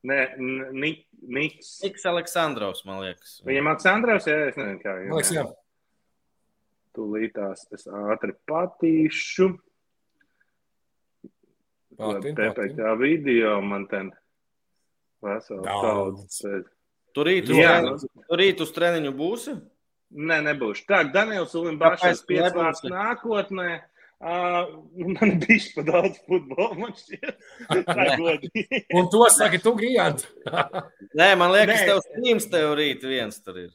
Nē, N- Nik, Niks. Niks Aleksandrovs, man liekas. Viņam Aleksandrovs, jā, es nezinu, kā jā. Tūlītās es ātri patīšu. PPC video man ten vesels Daudz. Tur rīt uz, Jā, treni- tur rīt uz treniņu būsi? Nē, nebūšu. Tā, Daniels Ulimbašs piecvārds nākotnē. Uh, man bija pa daudz futbola, man šķiet. Tā godīgi. Un to saka, tu gribētu. Nē, man liekas, Nē. tev stīms tev rīt viens tur ir.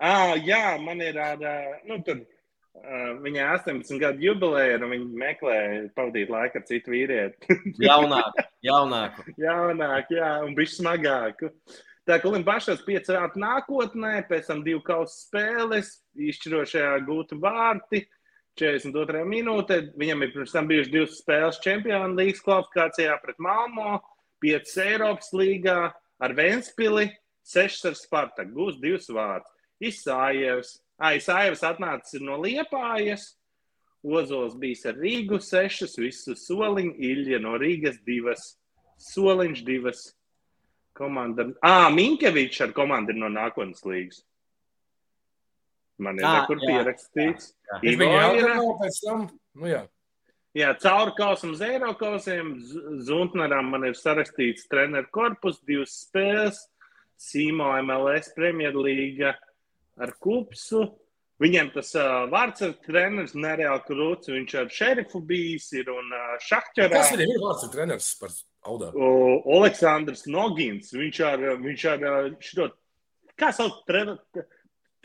Ah, jā, man ir ar, ā, nu, tur, viņai 18 gadu jubileja, un viņa meklē pavadīt laiku ar citu vīrieti. Jaunāk, jaunāku. Jaunāk, jā, un bija smagāk. Tā kā Olimpas Bašas pieci rāta nākotnē, pēc tam divu kausu spēles, izšķirošajā gūta vārti. 42. minūtē. Viņam ir pirms tam bijušas divas spēles Champions League kvalifikācijā pret Malmo, 5 Eiropas līgā ar Vēnspili, 6 ar Spartaku. Gūs divus vārdus. Isājevs. Isājevs atnācis no Liepājas. Ozols bijis ar Rīgu 6, visu soliņu, Ilja no Rīgas 2, soliņš 2. Komanda. Ah, Minkevičs ar komandu ir no nākotnes līgas. Man ir Ā, nekur jā, pierakstīts. jā. Es Ivo ir- pēc tam. Nu, jā. Jā, caur kausam, zero kausiem. Zuntneram man ir sarakstīts treneru korpus, divas spēles, Sīmo MLS Premjerlīga ar Kupsu. Viņam tas uh, vārds ar treneris nereāli krūts, viņš ar šerifu bijis ir un uh, šahķerā. Kas viņam ir vārds ar treneris par audā? O, Aleksandrs Nogins, viņš ar, viņš ar ā, šito, kā sauc tre- t-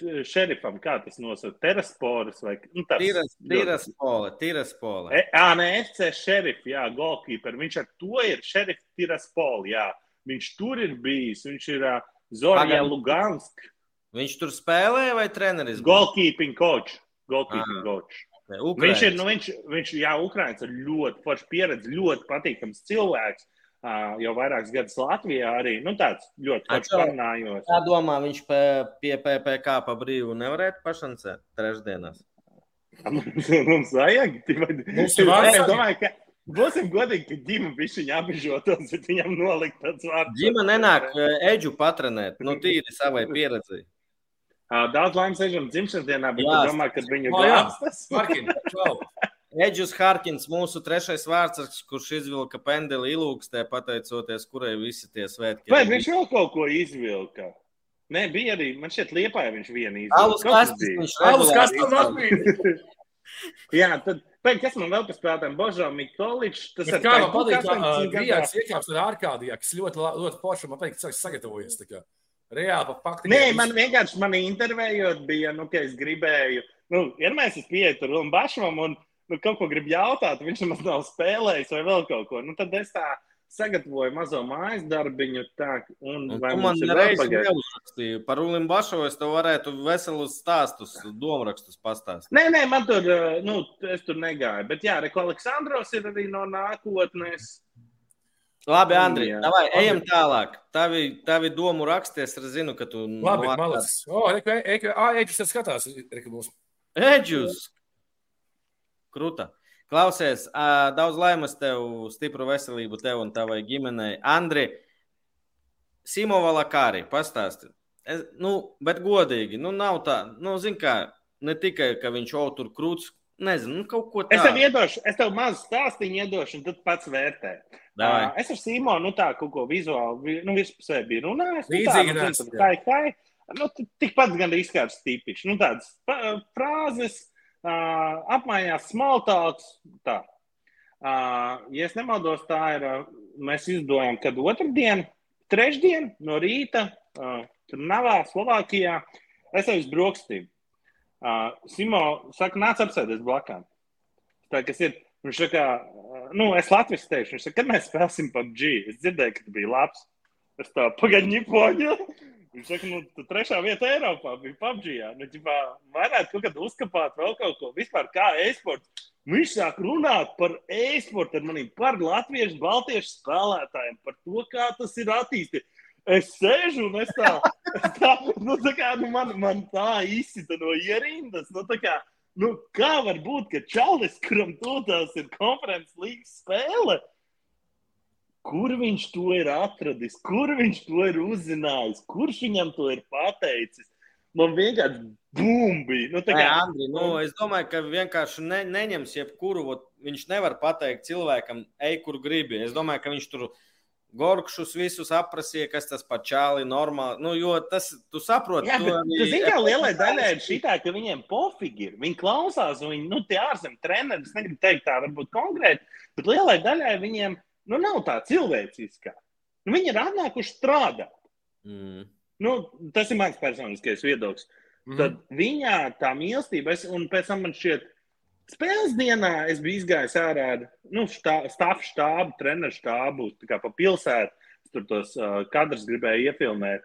t- šerifam, kā tas nosauc, terasporas vai, nu, tāds. Tīras, tīras pole, tīras pole. E, ā, nē, FC šerif, jā, golkeeper, viņš ar to ir šerif tiraspoli, jā. Viņš tur ir bijis, viņš ir uh, Pagaid. Lugansk, Viņš tur spēlēja vai treneris? bija? golkeeping coach, golkeeping Ā. coach. Ne, Viņš Ukrainis. ir, nu, viņš, viņš, jā, Ukraiņš ir ļoti foršs pieredze, ļoti patīkams cilvēks. Uh, jau vairākus gadus Latvijā arī nu, tāds ļoti parunājos. Kā domā, viņš pie, pie PPC pa brīvu nevarētu pašancēt trešdienās? Mums vajag. Mums vārds. Es domāju, ka būsim godīgi, ka ģimene bija viņa apbežotos, bet viņam nolikt tāds vārds. Ģima nenāk Eģu patrenēt, nu tīri savai pieredzi. Daudz laimes ežam dzimšanas dienā, bet Jā. es domāju, ka viņu glābstas. Eģus Harkins, mūsu trešais vārds, kurš izvilka pendeli ilūkstē, pateicoties, kurai visi tie svētki. Vai ir viņš vēl kaut ko izvilka? Nē, bija arī, man šķiet, liepāja viņš vienu izvilka. Alus izvelk. atmīd. Jā, tad, pēc, kas man vēl par spēlētājiem? Božā Mikoličs. Tas Bet ar Kā man patīk, ka 18 gadā. Grijāns iekāps ar ārkādijā, kas ļoti, ļoti forši, man patīk, ka cilvēks sagatavojies. tā kā. Reāli pa faktu. Nē, man vienkārši mani intervējot, bija, nu, ka es gribēju, nu, vienmēr es pieeju tur un bašam un nu, kaut ko gribu jautāt, viņš nemaz nav spēlējis vai vēl kaut ko. Nu, tad es tā sagatavoju mazo mājas darbiņu, tā, un Un vai Tu man neuzrakstīji par Ulim Bašovu, es tev varētu veselus stāstus, domrakstus pastāstīt. Nē, nē, man tur, uh, nu, es tur negāju. Bet, jā, Reko Aleksandros ir arī no nākotnes. Labi, Andri, davai, ejam tālāk. Tavi, tavi domu raksties, es zinu, ka tu... Labi, no- malas. O, reku, eku, ā, eķis tas skatās. Reku, mums. Eģus! Kruta. Klausies, daudz laimes tev, stipru veselību tev un tavai ģimenei. Andri, Simova Lakāri, pastāsti. Es, nu, bet godīgi, nu nav tā, nu, zin kā, ne tikai, ka viņš jau tur krūts, nezinu, nu, kaut ko Es tev tādu. iedošu, es tev mazu stāstīju iedošu, un tad pats vērtē. Davai. Es ar Simonu, nu, tā kaut ko vizuāli, vi- nu, vispusē biju runājis. Nu, tā, nu, nesat, zini, kā, kā, nu, tikpat gan izskārs tipiši. Nu, tādas frāzes, uh, apmaiņās smaltāks, tā. Uh, ja es nemaldos, tā ir, uh, mēs izdojam, kad otrdien, trešdien no rīta, uh, tur Navā, Slovākijā, es eju uz brokstīm. Uh, Simo saka, nāc apsēties blakām. Tā, kas ir, viņš saka, nu, es Latvijas teikšu, viņš saka, kad mēs spēlēsim PUBG, es dzirdēju, ka tu biji labs. Es tā pagaidņi poņu. Viņš saka, nu, tu trešā vieta Eiropā bija PUBG. Jā. Nu, ģipā, varētu kaut kad uzkapāt vēl kaut ko. Vispār kā e-sports. Viņš sāk runāt par e-sportu ar maniem, par latviešu, baltiešu spēlētājiem, par to, kā tas ir attīstīts. es sēžu un es tā, tā, nu, tā kā, nu, man, man tā izsita no ierindas. Nu, tā kā, nu, kā var būt, ka Čalis, kuram tūtās ir konferences līgas spēle, kur viņš to ir atradis, kur viņš to ir uzzinājis, kurš viņam to ir pateicis? Man vienkārši bumbi. Nu, kā... Nē, Andri, nu, es domāju, ka vienkārši ne, neņems jebkuru. Viņš nevar pateikt cilvēkam, ej, kur gribi. Es domāju, ka viņš tur Gorkšus visus aprasīja, kas tas pat čāli normāli. Nu, jo tas, tu saproti, Jā, bet, tu zini, kā lielai daļai ir šī tā, ka viņiem pofīgi ir. Viņi klausās, un viņi, nu, tie ārzemju treneri, es negribu teikt tā, varbūt konkrēti, bet lielai daļai viņiem, nu, nav tā cilvēciskā. Nu, viņi ir atnākuši strādāt. Mm. Nu, tas ir mans personiskais viedoklis. Mm. Tad viņā tā mīlestība, es, un pēc tam man šķiet, spēles dienā es biju izgājis ārā ar nu, stāvu štābu, treneru štābu, kā pa pilsētu. Tur tos uh, kadrus gribēju iefilmēt.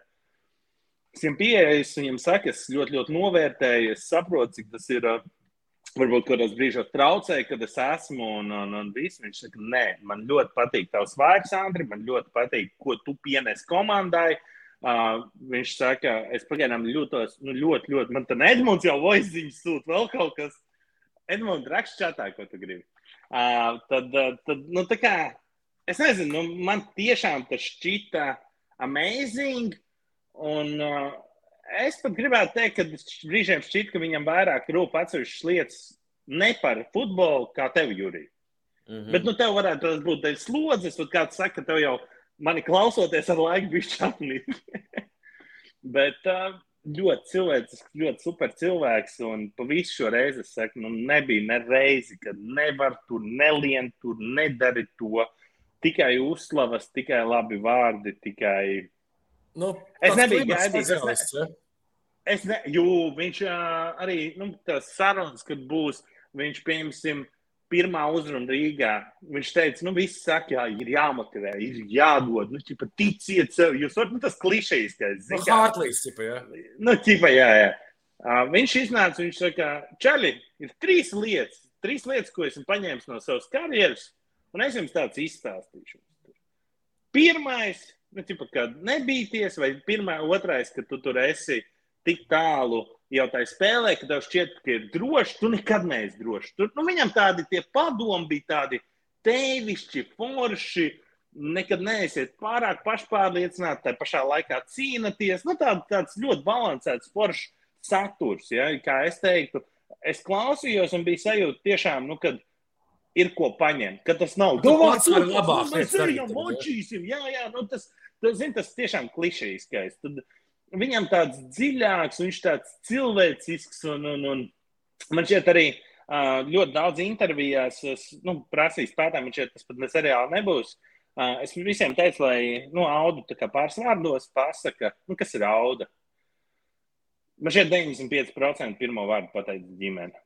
Es viņam pieeju, viņam saku, es ļoti, ļoti novērtēju, es saprotu, cik tas ir. Uh, varbūt kādos brīžos traucēja, kad es esmu un, un, un viss. Viņš saka, nē, man ļoti patīk tavs vārds, Andri, man ļoti patīk, ko tu pienes komandai. Uh, viņš saka, es pagaidām jūtos nu, ļoti, ļoti. Man tur Edmunds jau voiziņš sūta vēl kaut kas. Edmunds raksta čatā, ko tu gribi. Uh, tad, uh, tad, nu, tā kā, es nezinu, nu, man tiešām tas šķita amazing. Un uh, es pat gribētu teikt, ka brīžiem šķiet, ka viņam vairāk rūp atsevišķas lietas ne par futbolu, kā tev, Jurija. Mm -hmm. Bet, nu, tev varētu būt dēļ slodzes, un kāds saka, ka tev jau mani klausoties ar laiku bija čapnīgi. Bet uh, ļoti cilvēcisks, ļoti super cilvēks. Un pa visu šo reizi es saku, nu, nebija ne reizi, kad nevar tur nelien, tur nedari to. Tikai uzslavas, tikai labi vārdi, tikai. Nu, es nebiju gaidījis. Es, ne, es ne, jū, viņš uh, arī, nu, tas sarunas, kad būs, viņš, piemēram, pirmā uzruna Rīgā. Viņš teica, nu, viss saka, jā, ir jāmotivē, ir jādod, nu, ķipa, ticiet sev. Jūs varat, nu, tas klišejs, ka es zinu. Nu, Hārtlīs, ķipa, jā. Nu, ķipa, jā, jā. Uh, viņš iznāca, viņš saka, Čaļi, ir trīs lietas, trīs lietas, ko esmu paņēmis no savas karjeras, un es jums tāds izstāstīšu. Pirmais, nu, ķipa, kad nebīties, vai pirmā, otrais, ka tu tur esi tik tālu jau tā spēlē, ka tev šķiet, ka ir droši, tu nekad neesi drošs. Tur nu, viņam tādi padomi bija tādi tēvišķi, forši. Nekad neesiet pārāk pašpārliecināti, tā pašā laikā cīnāties. Nu, tā, tāds ļoti balansēts, foršs saturs. Ja? Kā es teiktu, es klausījos un bija sajūta tiešām, nu, kad ir ko paņemt. Ka tas nav domāts par labāk. Mēs arī jau močīsim. Jā, jā, nu, tas, tas, zin, tas tiešām klišejiskais. Tad, uh, viņam tāds dziļāks, viņš tāds cilvēcisks. Un, un, un man šķiet, arī ļoti daudz intervijās, es nu, prasīju spētām, man šķiet, tas pat ne seriāli nebūs. Es visiem teicu, lai nu, audu pāris vārdos pasaka, nu, kas ir auda. Man šķiet, 95% pirmo vārdu pateica ģimene.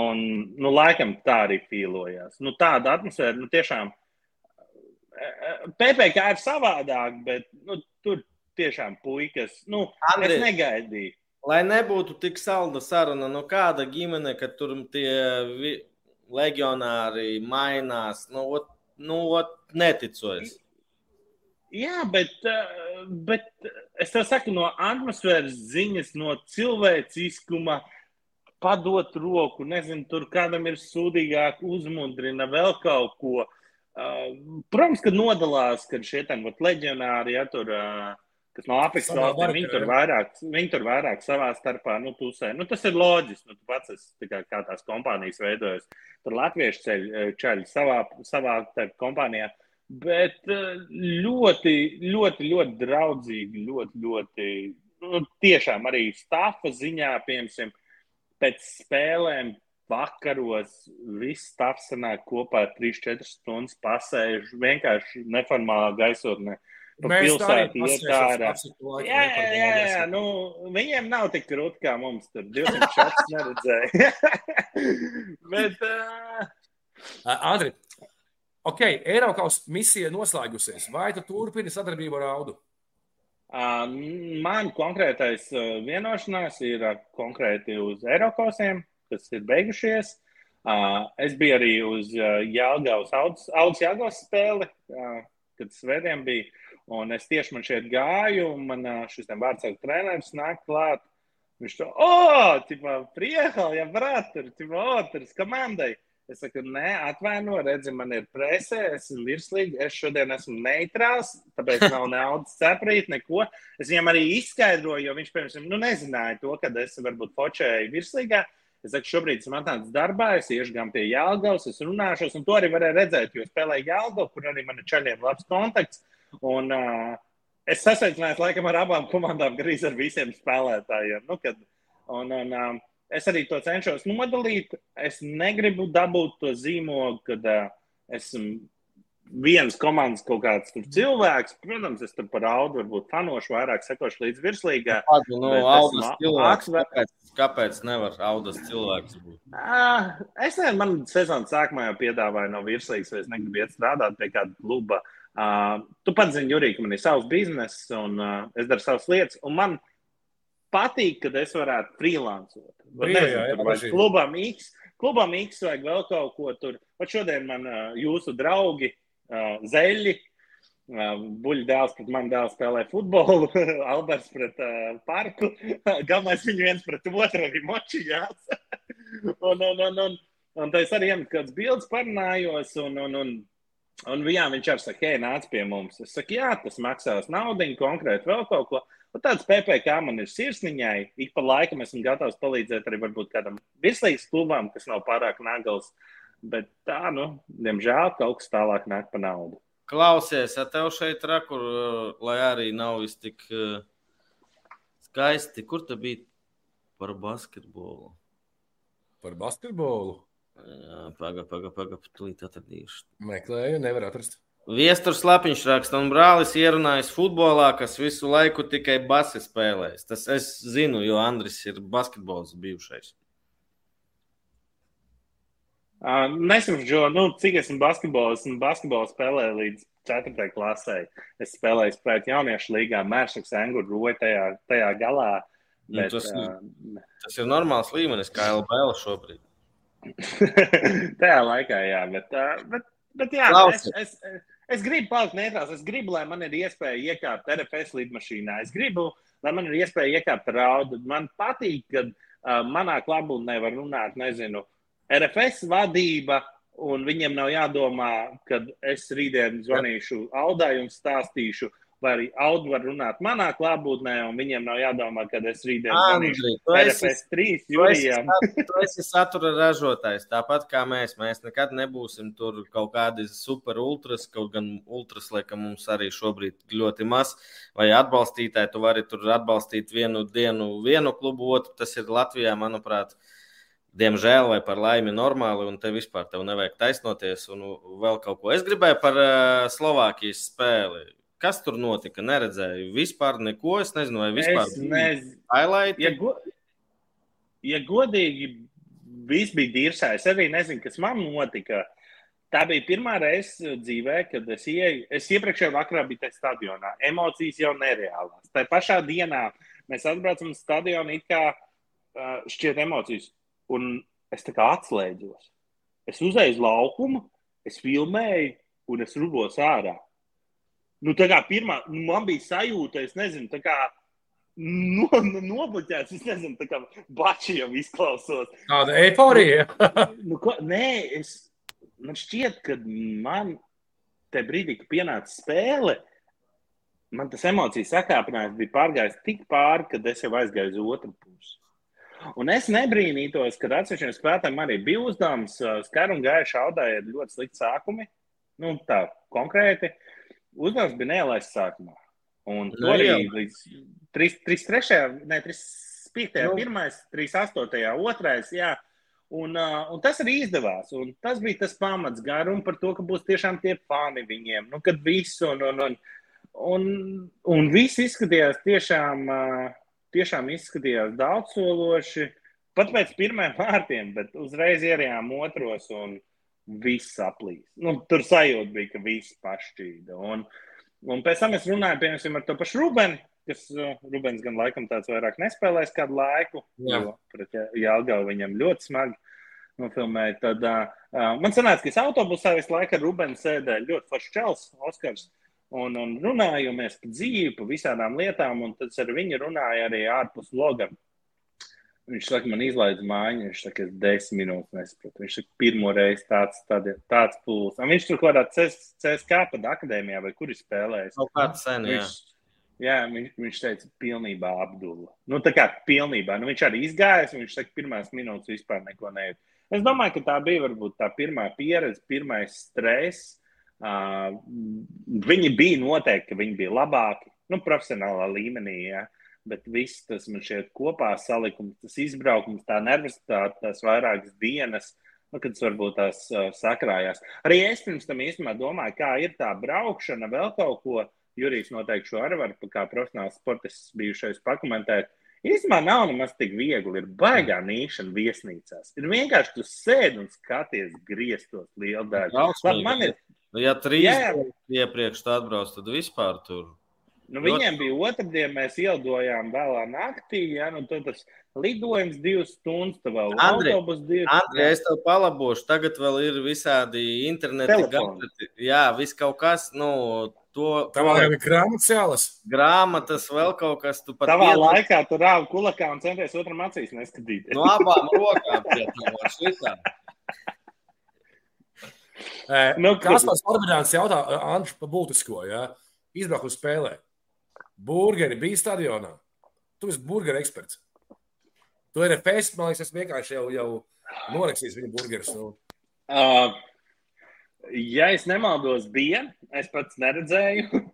Un, nu, laikam tā arī pīlojās. Nu, tāda atmosfēra, nu, tiešām. PPC ir savādāk, bet nu, tur tiešām puikas. Nu, Andri, es negaidīju. Lai nebūtu tik salda saruna, no kāda ģimene, ka tur tie legionāri mainās, nu, ot, nu ot, neticojas. Jā, bet, eh, bet es tev saku, no atmosfēras ziņas, no cilvēciskuma, padot roku, nezinu, tur kādam ir sūdīgāk, uzmundrina vēl kaut ko. Uh, protams, ka nodalās, kad šie tam leģionāri, ja tur uh, kas no Āfrikas valstīm, viņi tur vairāk, viņi tur vairāk savā starpā nu, pusē. Nu, tas ir loģiski. Nu, tu pats esi kā, kā tās kompānijas veidojas. Tur latviešu ceļ, ceļ savā, savā kompānijā. Bet eh, ļoti, ļoti, ļoti draudzīgi, ļoti, ļoti, nu, tiešām arī stāfa ziņā, piemēram, pēc spēlēm vakaros viss stāvs sanāk kopā 3-4 stundas pasēž vienkārši neformālā gaisotnē. Uh, Mēs pilsētu iet ārā. Jā, jā, jā. Nu, viņiem nav tik grūti kā mums. Tur 200 šāds neredzēja. Bet, uh... Andri, ok, Eiropas misija noslēgusies. Vai tu turpini sadarbību ar Audu? Uh, man konkrētais vienošanās ir konkrēti uz Eiropasiem, kas ir beigušies. Uh, es biju arī uz uh, Jālgavas, Audas Jālgavas spēli, uh, kad Svētdien bija. Un es tieši man šeit gāju, un man šis vārdsargu treneris nāk klāt. Viņš to, tipā, priehal, ja brāt, tur, ir komandai. Es saku, nē, atvaino, redzi, man ir presē, esmu virslīgi, es šodien esmu neitrāls, tāpēc nav naudas ceprīt, neko. Es viņam arī izskaidroju, jo viņš, piemēram, nu, nezināja to, kad es varbūt fočēju virslīgā. Es saku, šobrīd esmu atnācis darbā, es iešu gan pie Jālgavas, es runāšos, un to arī varēju redzēt, jo spēlēju Jālgavu, kur arī man ir čaļiem labs kontakts. Un, uh, es sasveicinājos laikam ar abām komandām, gandrīz ar visiem spēlētājiem. Nu, kad, un, un, um, es arī to cenšos nodalīt. Es negribu dabūt to zīmogu, kad uh, esmu vienas komandas kaut kāds cilvēks. Protams, es tur par audu varbūt fanošu, vairāk sekošu līdz virslīgai. Nu, audas cilvēks. Kāpēc, kāpēc nevar audas cilvēks būt? Uh, es nezinu, man sezonas sākumā jau piedāvāja no virslīgas, vai es negribu iet strādāt pie kāda kluba. Uh, Uh, tu pats zini, Jurī, ka man ir savs bizness un uh, es daru savas lietas. Un man patīk, kad es varētu freelancot. Klubam X, klubam X vajag vēl kaut ko tur. Pat šodien man uh, jūsu draugi uh, Zeļi. Uh, Buļbuļs dēls pret mani dēls spēlē futbolu, Alberts pret uh, parku. Galvenais viņi viens pret otru arī močījās. un, un, un, un, un tā es arī iemet kāds bildes parunājos. Un, un, un Un jā, viņš arī saka, hei, nāc pie mums. Es saku, jā, tas maksās naudu, konkrēti vēl kaut ko. Un tāds PPC man ir sirsniņai. Ik pa laikam esmu gatavs palīdzēt arī varbūt kādam virslīgas klubam, kas nav pārāk nagls. Bet tā, nu, diemžēl kaut kas tālāk nāk pa naudu. Klausies, ja tev šeit rakur, lai arī nav viss tik uh, skaisti, kur tu biji par basketbolu? Par basketbolu? Pagaid, pagaid, pagaid, tūlīt atradīšu. Meklēju, nevar atrast. Viestures lapiņš raksta, un brālis ierunājas futbolā, kas visu laiku tikai basi spēlēs. Tas es zinu, jo Andris ir basketbols bijušais. Uh, Nesaku, Džo, nu, cik esmu basketbols, esmu basketbolu spēlēju līdz 4. klasē. Es spēlēju pret jauniešu līgā, Mēršaks, Enguru, Roja tajā, tajā galā. Bet, nu, tas, uh, tas ir normāls līmenis, kā LBL šobrīd. Tajā laikā, jā, bet, bet, bet jā, es, es, es gribu palikt neitrāls. Es gribu, lai man ir iespēja iekāpt RFS lidmašīnā. Es gribu, lai man ir iespēja iekāpt raudu. Man patīk, ka uh, manā klubā nevar runāt, nezinu, RFS vadība. Un viņiem nav jādomā, kad es rītdien zvanīšu Aldai un stāstīšu, vai arī Audu var runāt manā klātbūtnē, un viņiem nav jādomā, kad es rītdien zvanīšu RFS3 jūrijām. Tu, tu esi satura ražotājs, tāpat kā mēs. Mēs nekad nebūsim tur kaut kādi super ultras, kaut gan ultras, laikam, mums arī šobrīd ļoti maz, vai atbalstītāji. Tu vari tur atbalstīt vienu dienu vienu klubu, otru. Tas ir Latvijā, manuprāt. Diemžēl, vai par laimi, normāli, un te vispār tev nevajag taisnoties, un vēl kaut ko. Es gribēju par uh, Slovākijas spēli Kas tur notika? Neredzēju vispār neko. Es nezinu, vai vispār. Highlight. Ja, go, ja godīgi, viss bija dīrsā. Es arī nezinu, kas man notika. Tā bija pirmā reize dzīvē, kad es ieju. Es iepriekšējā vakarā biju tajā stadionā. Emocijas jau nereālās. Tā pašā dienā mēs atbraucam uz stadionu, it kā uh, šķiet emocijas. Un es tā kā atslēdzos. Es uzēju uz laukumu, es filmēju un es rubos ārā. Nu, tā kā pirmā, nu, man bija sajūta, es nezinu, tā kā no, no, nobloķēts. Es nezinu, tā kā bači jau izklausos. Kāda eiforija? nu, ko, nē, es, man šķiet, ka man te brīdī, kad pienāca spēle, man tas emocijas sakāpinājums bija pārgājis tik pāri, kad es jau aizgāju uz otru pusi. Un es nebrīnītos, ka atsevišķiem spēlētājiem arī bija uzdevums. Skaru un gājuši audāja ļoti slikti sākumi. Nu, tā konkrēti. Uh, uzdevums bija neielaists sākumā. Un to nu, arī līdz 33. ne 35. Nu. 1. 38. 2. Jā. Un, uh, un tas arī izdevās. Un tas bija tas pamats garums par to, ka būs tiešām tie fani viņiem. Nu, kad viss un, un, un, un, un viss izskatījās tiešām, uh, tiešām izskatījās daudzsološi. Pat pēc pirmajiem vārtiem, bet uzreiz ierījām otros. Un, viss aplīs. Nu, tur sajūta bija, ka viss pašķīda. Un, un pēc tam es runāju piemēram, ar to pašu Rubenu, kas uh, Rubens gan laikam tāds vairāk nespēlēs kādu laiku, Jā. jo pret Jālgau viņam ļoti smagi nofilmēja. Tad uh, uh, man sanāca, ka es autobusā visu laiku ar Rubenu sēdēju ļoti foršs čels, Oskars. un, un runājamies par dzīvi, par visādām lietām, un tad ar viņu runāja arī ārpus logam. Viņš saka, man izlaiž mājiņu, viņš saka, es desmit minūtes nesaprotu. Viņš saka, pirmo reizi tāds, tād, tāds pūlis. Viņš tur kaut kādā CSK pat akadēmijā vai kur ir spēlējis. Kaut kāds sen, jā. Viņš, jā, viņš, viņš teica, pilnībā apdula. Nu, tā kā pilnībā. Nu, viņš arī izgājās, un viņš saka, pirmās minūtes vispār neko nejūt. Es domāju, ka tā bija varbūt tā pirmā pieredze, pirmais stress. Uh, viņi bija noteikti, ka viņi bija labāki, nu, profesionālā līmenī. Ja. Bet viss tas man šeit kopā salikums, tas izbraukums, tā nervozitāte, tās vairākas dienas, nu, kad tas varbūt tās uh, sakrājās. Arī es pirms tam īstenībā domāju, kā ir tā braukšana, vēl kaut ko. Jurijs noteikti šo arī var, kā profesionāls sportists, bijušais pakomentēt. Īstenībā nav nemaz tik viegli. Ir baigā nīšana viesnīcās. Ir vienkārši tu sēdi un skaties grieztos lielu daļu. Labi, man ir. Ja trīs iepriekš atbrauc, tad vispār tur Nu, viņiem bija otrdiena, mēs ielidojām vēlā naktī. Ja, nu, tas lidojums divas stundas, tad vēl autobus divas. Andrej, es tev palabošu. Tagad vēl ir visādi interneti, gadgeti. Jā, viss kaut kas. Nu, to, Tā vēl ir grāmatas jālas. Grāmatas, vēl kaut kas. Tu pat Tavā piedod... laikā tu rāvi kulakā un centies otram acīs neskatīties. No abām rokām pietuvos šitā. nu, kas tas Orbināns jautā, Anģis, pa būtisko? Ja? Izbraukt uz spēlē. Burgeri bija stadionā. Tu esi burgeru eksperts. Tu esi FS, man liekas, es vienkārši jau, jau norakstījis viņa burgerus. Nu. Uh, ja es nemaldos, bija. Es pats neredzēju.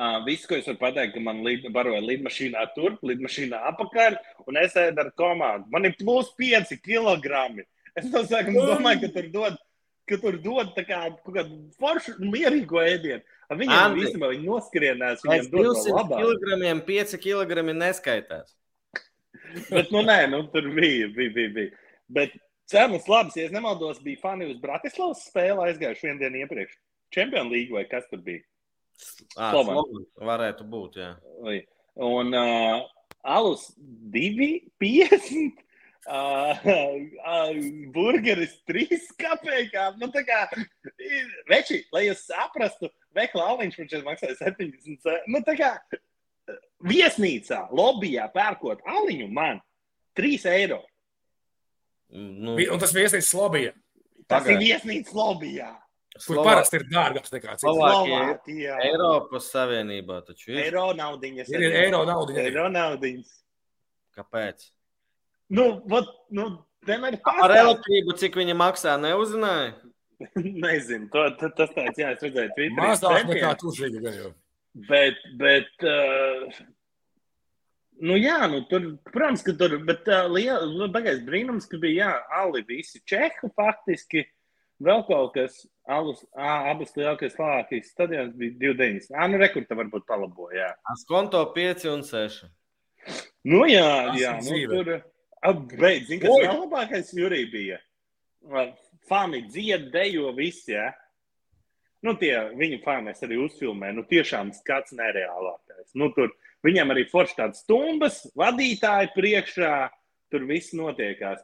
Uh, viss, ko es varu pateikt, ka man lid, baroja lidmašīnā turp, lidmašīnā apakaļ, un es ēdu ar komandu. Man ir plus 5 kg. Es no sākuma domāju, ka tur dod, ka tur dod tā kā kaut kādu foršu, mierīgu ēdienu. Viņam īstenībā viņi noskrienās. Viņam 200 kg, 5 kg neskaitās. Bet, nu, nē, nu, tur bija, bija, bija. bija. Bet cenas labas, ja nemaldos, bija fani uz Bratislavas spēli aizgājuši vienu dienu iepriekš. Champions League vai kas tur bija? Slovan. Varētu būt, jā. Un uh, alus 2,50. Uh, uh, burgeris trīs kapekām. Nu, tā kā, veči, lai jūs saprastu, veikla aliņš man šeit maksāja 70. Nu, tā kā viesnīcā, lobbyā pērkot aliņu man 3 eiro. Nu, un tas viesnīcas lobbyā. Tas Pagāj. ir viesnīcas lobbyā. Kur parasti ir dārgāks nekā cits. Slovākija. Eiropas Savienībā taču ir. Eiro naudiņas. Ir, ir eiro naudiņas. Eiro naudiņas. Kāpēc? Nu, vat, nu, Ar elektrību, cik viņi maksā, neuzzināja? Nezinu, to, to, tas tāds, jā, es redzēju, Twitterī. Mazāk nekā tu zini, gan jau. Bet, bet, uh, nu jā, nu tur, protams, ka tur, bet uh, liela, nu, bagais brīnums, ka bija, jā, ali visi čehu faktiski, vēl kaut kas, alus, ā, abas lielākais Slovākijas stadions bija 29. Ā, nu rekurta varbūt palaboja, jā. Askonto 5 un 6. Nu jā, jā, nu tur, beidz, zini, kas vēl labākais Jurī bija? fani dzied, dejo visi. Ja? Nu, tie viņu fani arī uzfilmē. Nu, tiešām skats nereālākais. Nu, tur viņam arī forši tādas stumbas, vadītāji priekšā, tur viss notiekās.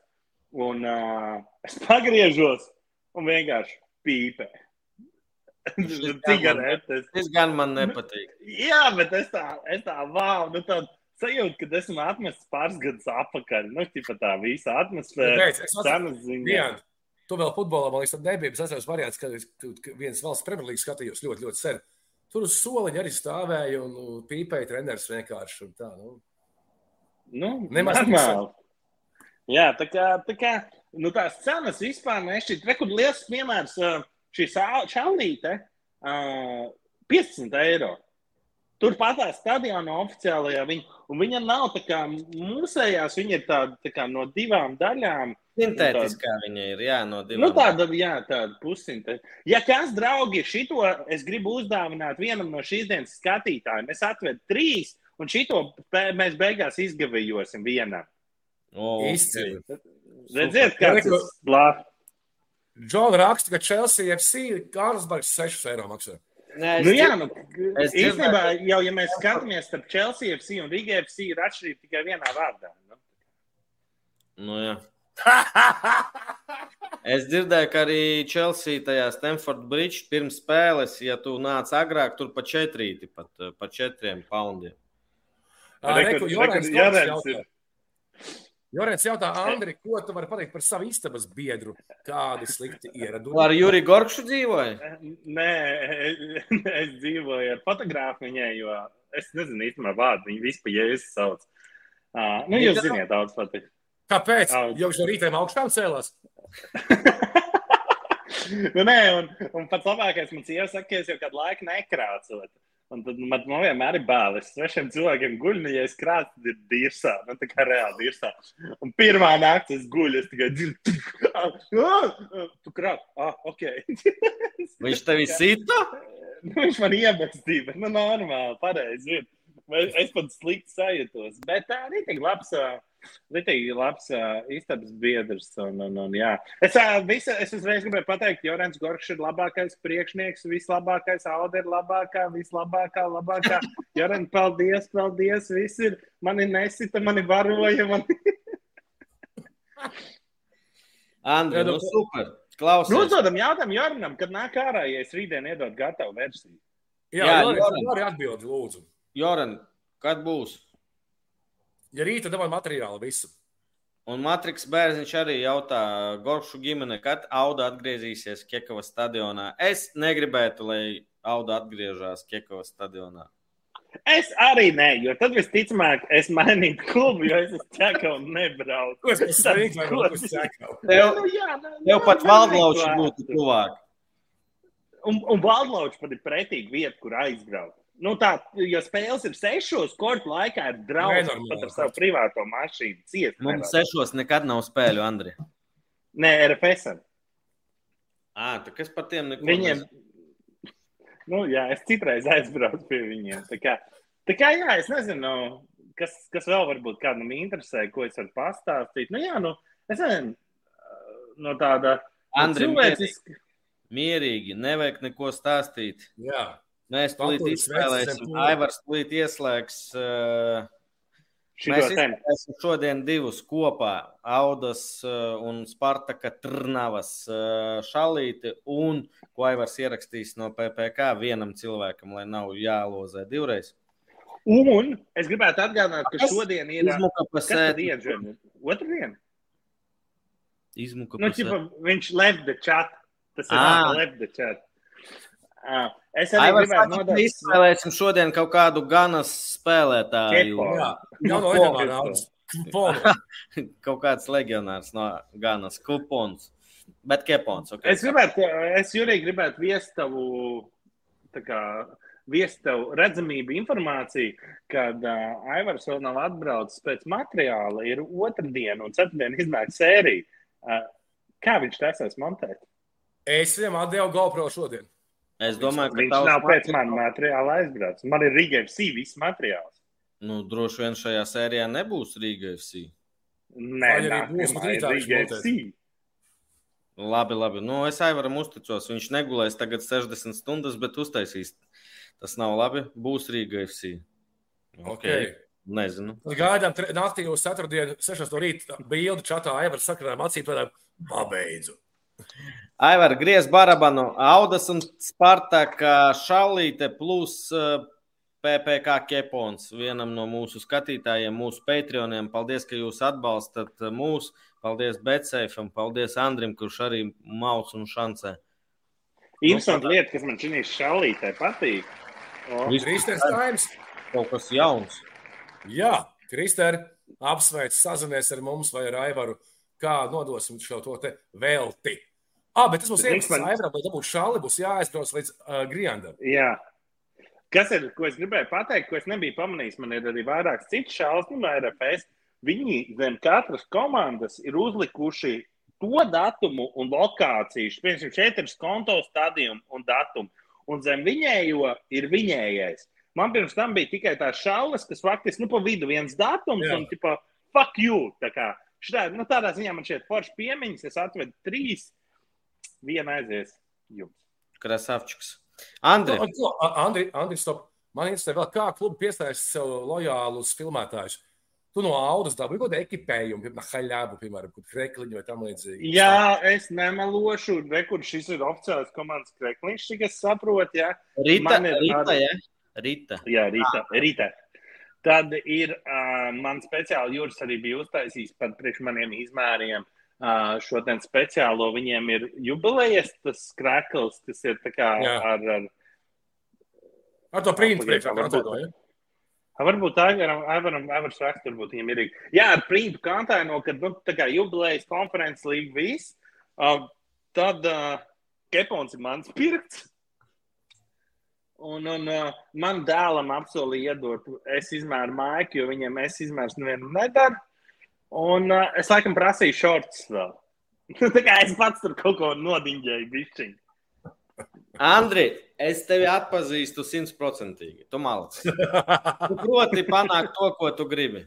Un uh, es pagriežos un vienkārši pīpē. Cigaretes. Tas gan man nepatīk. Jā, bet es tā, es tā, wow, nu tā sajūta, ka esmu atmests pāris gadus atpakaļ. Nu, tā visa atmosfēra. Cenas ziņā. Tu vēl futbolā, man liekas, nebija. Es atceros variants, kad viens valsts premjerlīgas skatījos ļoti, ļoti sen. Tur uz soliņa arī stāvēja un pīpēja treneris vienkārši. Tā, nu. Nu, Nemaz normāli. Jā, tā kā, tā kā nu, tās cenas vispār nešķiet. Rekur liels piemērs šī čaulīte uh, 15 eiro. Turpat tā stadionā oficiālajā viņa, un viņa nav tā kā mūsējās, viņa ir tāda tā kā no divām daļām. Sintētiskā tāda, viņa ir, jā, no divām. Nu, tāda, jā, tāda pussintētiska. Ja kāds, draugi, šito es gribu uzdāvināt vienam no šīs dienas skatītājiem, es atvedu trīs, un šito mēs beigās izgavijosim vienam. Oh, Izcili. Redziet, kā tas blāv. Džona raksta, ka Chelsea FC Kārlsbergs 6 eiro maksā. Nē, nu, jā, nu, īstenībā jau, ja mēs skatāmies starp Chelsea FC un Riga FC, ir atšķirība tikai vienā vārdā. Nu, nu jā. Es dzirdēju, ka arī Chelsea tajā Stanford Bridge pirms spēles, ja tu nāc agrāk, tur pa četrīti, pat pa četriem poundiem. Jorens, Jorens, ir. Jorens jautā, Andri, ko tu vari pateikt par savu istabas biedru? Kādi slikti ieradumi? Ar Juri Gorkšu dzīvoju? Nē, es dzīvoju ar fotogrāfu viņai, jo es nezinu īstenībā vārdu, viņa vispār jēzus sauc. Uh, nu, jūs ziniet, daudz patīk. Kāpēc? Jau no rītiem augšām cēlās? nu, nē, un, un pats labākais man sieva saka, ka es jau kādu laiku nekrācot. Un tad man, man vienmēr ir bail. Es svešiem cilvēkiem guļu, nu, ja es krātu, tad ir dirsā. Nu, tā kā reāli dirsā. Un pirmā naktī es guļu, es tikai dzirdu, tu krāt, ah, ok. Viņš tevi sita? Nu, viņš man iebestīja, bet nu, normāli, pareizi. Es pat slikti sajūtos. Bet tā arī tik labs. Uh, Litīgi labs uh, istabas biedrs. Un, un, un, jā. es, uh, visa, es uzreiz gribēju pateikt, ka Jorans Gorčs ir labākais priekšnieks, vislabākais, Alde ir labākā, vislabākā, labākā. Joran, paldies, paldies, viss ir, mani nesita, mani varoja. Mani... Andri, nu super. Klausies. Nu, uzdodam jautājumu Joranam, kad nāk ārā, ja es rītdien iedod gatavu versiju. Jā, jā Joran, Joran atbildi, lūdzu. Joran, kad būs? Ja rīta dabūja materiālu visu. Un Matriks Bērziņš arī jautā, Goršu ģimene, kad Auda atgriezīsies Kiekavas stadionā. Es negribētu, lai Auda atgriežas Kiekavas stadionā. Es arī nē, jo tad visticamāk es mainītu klubu, jo es uz ķekavu nebraucu. Ko es pasakīju? Ko es? Tev, nu, jā, nu, tev pat Valdlauči būtu tuvāk. Un, un Valdlauči pat ir pretīgi vieta, kur aizbraukt. Nu, tā, jo spēles ir sešos, kortu laikā ir draugs pat ar savu privāto mašīnu. Ciet, Mums sešos nekad nav spēļu, Andri. Nē, RFS. Ā, tā kas par tiem neko Viņiem, nu, jā, es citreiz aizbraucu pie viņiem. Tā kā, tā kā jā, es nezinu, kas, kas vēl varbūt kādam interesē, ko es varu pastāstīt. Nu, jā, nu, es nezinu, no tāda Andri, cilvēciska. Mierīgi, nevajag neko stāstīt. Jā. Mēs tulīt izspēlēsim. Aivars tulīt ieslēgs. Uh, mēs izspēlēsim šodien divus kopā. Audas uh, un Spartaka Trnavas uh, šalīti un ko Aivars ierakstīs no PPK vienam cilvēkam, lai nav jālozē divreiz. Un es gribētu atgādināt, ka šodien ir izmuka pasēta. Otradien? Izmuka nu, ķipa, viņš left the chat. Tas ir ah. left the chat. Uh, Es arī Ai, gribētu nodot. Izspēlēsim šodien kaut kādu ganas spēlētāju. Jā, jau no Edemāras. kaut kāds legionārs no ganas kupons. Bet kepons. Okay. Es gribētu, es Jurī gribētu viest tavu, tā kā, viest tev redzamību informāciju, kad uh, Aivars vēl nav atbraucis pēc materiāla. Ir otrdien un ceturtdien iznāk sērija. Uh, kā viņš taisās montēt? Es viņam atdevu GoPro šodien. Es domāju, ka viņš nav pēc manas materiāla aizbraucis. Man ir Riga FC viss materiāls. Nu, droši vien šajā sērijā nebūs Riga FC. Nē, arī būs Riga FC. Labi, labi. Nu, es Aivaram uzticos. Viņš negulēs tagad 60 stundas, bet uztaisīs. Tas nav labi. Būs Riga FC. Okay. okay. Nezinu. Gaidām naktī uz ceturtdienu, 6 no rīta. Bildi čatā Aivars sakrājām acīm, tādām pabeidzu. Aivar, griez barabanu, Audas un Spartaka šalīte plus PPK eh, kepons vienam no mūsu skatītājiem, mūsu patroniem. Paldies, ka jūs atbalstat mūs. Paldies Betseifam, paldies Andrim, kurš arī maus un šancē. Interesanti lieta, kas man šī šalītē patīk. Kristers Taims. Kaut kas jauns. Jā, Krister, apsveic, sazinies ar mums vai ar Aivaru, kā nodosim šo to te velti. Ah, bet tas būs iemesls, man... Aivram, lai dabūtu šāli, būs jāaizbrauc līdz uh, Griandam. Jā. Kas ir, ko es gribēju pateikt, ko es nebiju pamanījis, man ir arī vairākas citas šāles, nu, RFS. Viņi zem katras komandas ir uzlikuši to datumu un lokāciju, piemēram, četras konto stadiju un datumu. Un zem viņējo ir viņējais. Man pirms tam bija tikai tās šaules, kas faktiski nu, pa vidu viens datums Jā. un tipo, fuck you. Tā kā, šitā, nu, tādā ziņā man šeit forši piemiņas, es atvedu trīs viena aizies jums. Krasavčiks. Andri. No, no, Andri, Andri stop. Man interesē vēl, kā klubi piesaista sev lojālus filmētājus. Tu no audas dabūji kaut kādu ekipējumu, piemēram, haļābu, piemēram, krekliņu vai tam līdzīgi. Jā, es nemelošu, re, kur šis ir oficiāls komandas krekliņš, cik es saprotu, jā. Rīta, Man ir rīta, arī- ja? Rīta. Jā, rītā. rītā. Tad ir uh, man speciāli jūras arī bija uztaisījis pat priekš maniem izmēriem. Uh, šo ten speciālo viņiem ir jubilejas, tas krekls, kas ir Jā. ar, ar Ar to printu priekšā varbūt- Varbūt Aivaram, Aivaram, Aivars raksts, varbūt viņam ir. Jā, ar printu kantāno, kad nu, tā kā jubilejas konferences līga viss, uh, tad uh, Kepons ir mans pirkts. Un, un uh, man dēlam apsolīja iedot, es izmēru maiku, jo viņam es izmērs nevienam nedaru. Un uh, es laikam prasīju šortus vēl. tā kā es pats tur kaut ko nodiņģēju bišķiņu. Andri, es tevi atpazīstu simtprocentīgi. Tu malci. Tu proti panākt to, ko tu gribi.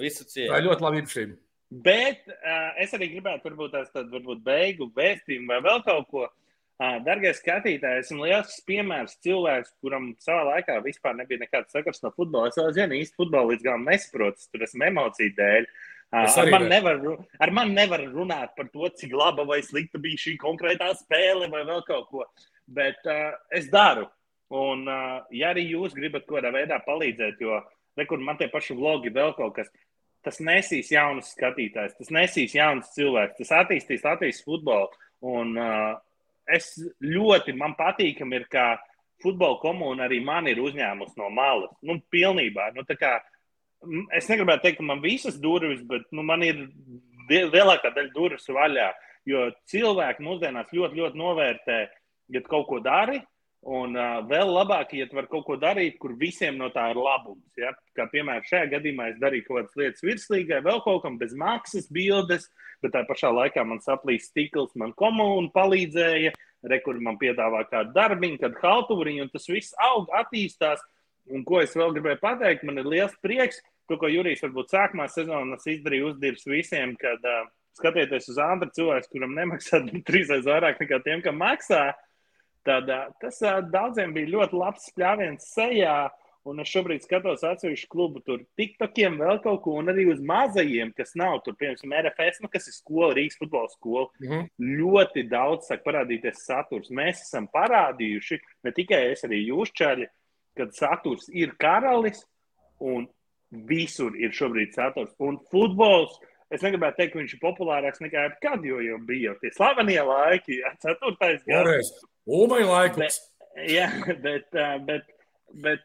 Visu Tā ir cieņu. ļoti labi īpašība. Bet uh, es arī gribētu, varbūt tās tādu varbūt beigu vēstījumu vai vēl kaut ko. Uh, Dargie skatītāji, esmu liels piemērs cilvēks, kuram savā laikā vispār nebija nekāds sakars no futbola. Es vēl zinu, īsti futbolu līdz galam nesaprotu, es tur esmu emociju dēļ. Ar, arī man ne. nevar, ar mani nevar runāt par to, cik laba vai slikta bija šī konkrētā spēle vai vēl kaut ko. Bet uh, es daru. Un, uh, ja arī jūs gribat kaut kādā veidā palīdzēt, jo rekur man tie paši vlogi vēl kaut kas, tas nesīs jaunus skatītājus, tas nesīs jaunus cilvēkus, tas attīstīs Latvijas futbolu. Un, uh, es ļoti, man patīkam, ir, ka futbola komūna arī man ir uzņēmusi no malas. Nu, pilnībā. Nu, kā, es negribētu teikt, ka man visas durvis, bet nu, man ir lielākā daļa durvis vaļā. Jo cilvēki mūsdienās ļoti, ļoti novērtē, ja kaut ko dari. Un uh, vēl labāk, ja tu vari kaut ko darīt, kur visiem no tā ir labums. Ja? Kā piemēram, šajā gadījumā es darīju kaut kādas lietas virslīgai, vēl kaut kam bez maksas, bildes, bet tā pašā laikā man saplīs stikls, man komūna palīdzēja, rekur man piedāvā kādu darbiņu, kādu haltūriņu, un tas viss aug, attīstās. Un ko es vēl gribēju pateikt, man ir liels prieks, to, ko Jurijs varbūt sākumā sezonas izdarīja uzdirs visiem, kad uh, skatieties uz Andru cilvēku, kuram nemaksā trīsreiz vairāk nekā tiem, kam maksā. Tad tas daudziem bija ļoti labs spļāviens sejā. Un es šobrīd skatos atsevišķu klubu, tur tiktokiem vēl kaut ko, un arī uz mazajiem, kas nav tur, piemēram, RFS, nu, kas ir skola, Rīgas futbola skola. Mhm. Ļoti daudz sāk parādīties saturs. Mēs esam parādījuši, ne tikai es, arī jūs čaļi, kad saturs ir karalis, un visur ir šobrīd saturs. Un futbols, es negribētu teikt, ka viņš ir populārāks nekā jebkad, jo jau bija jau tie slavenie laiki, jā, ceturtais gads. Vēlreiz. Ulmaņa laikus. Jā, bet, bet, bet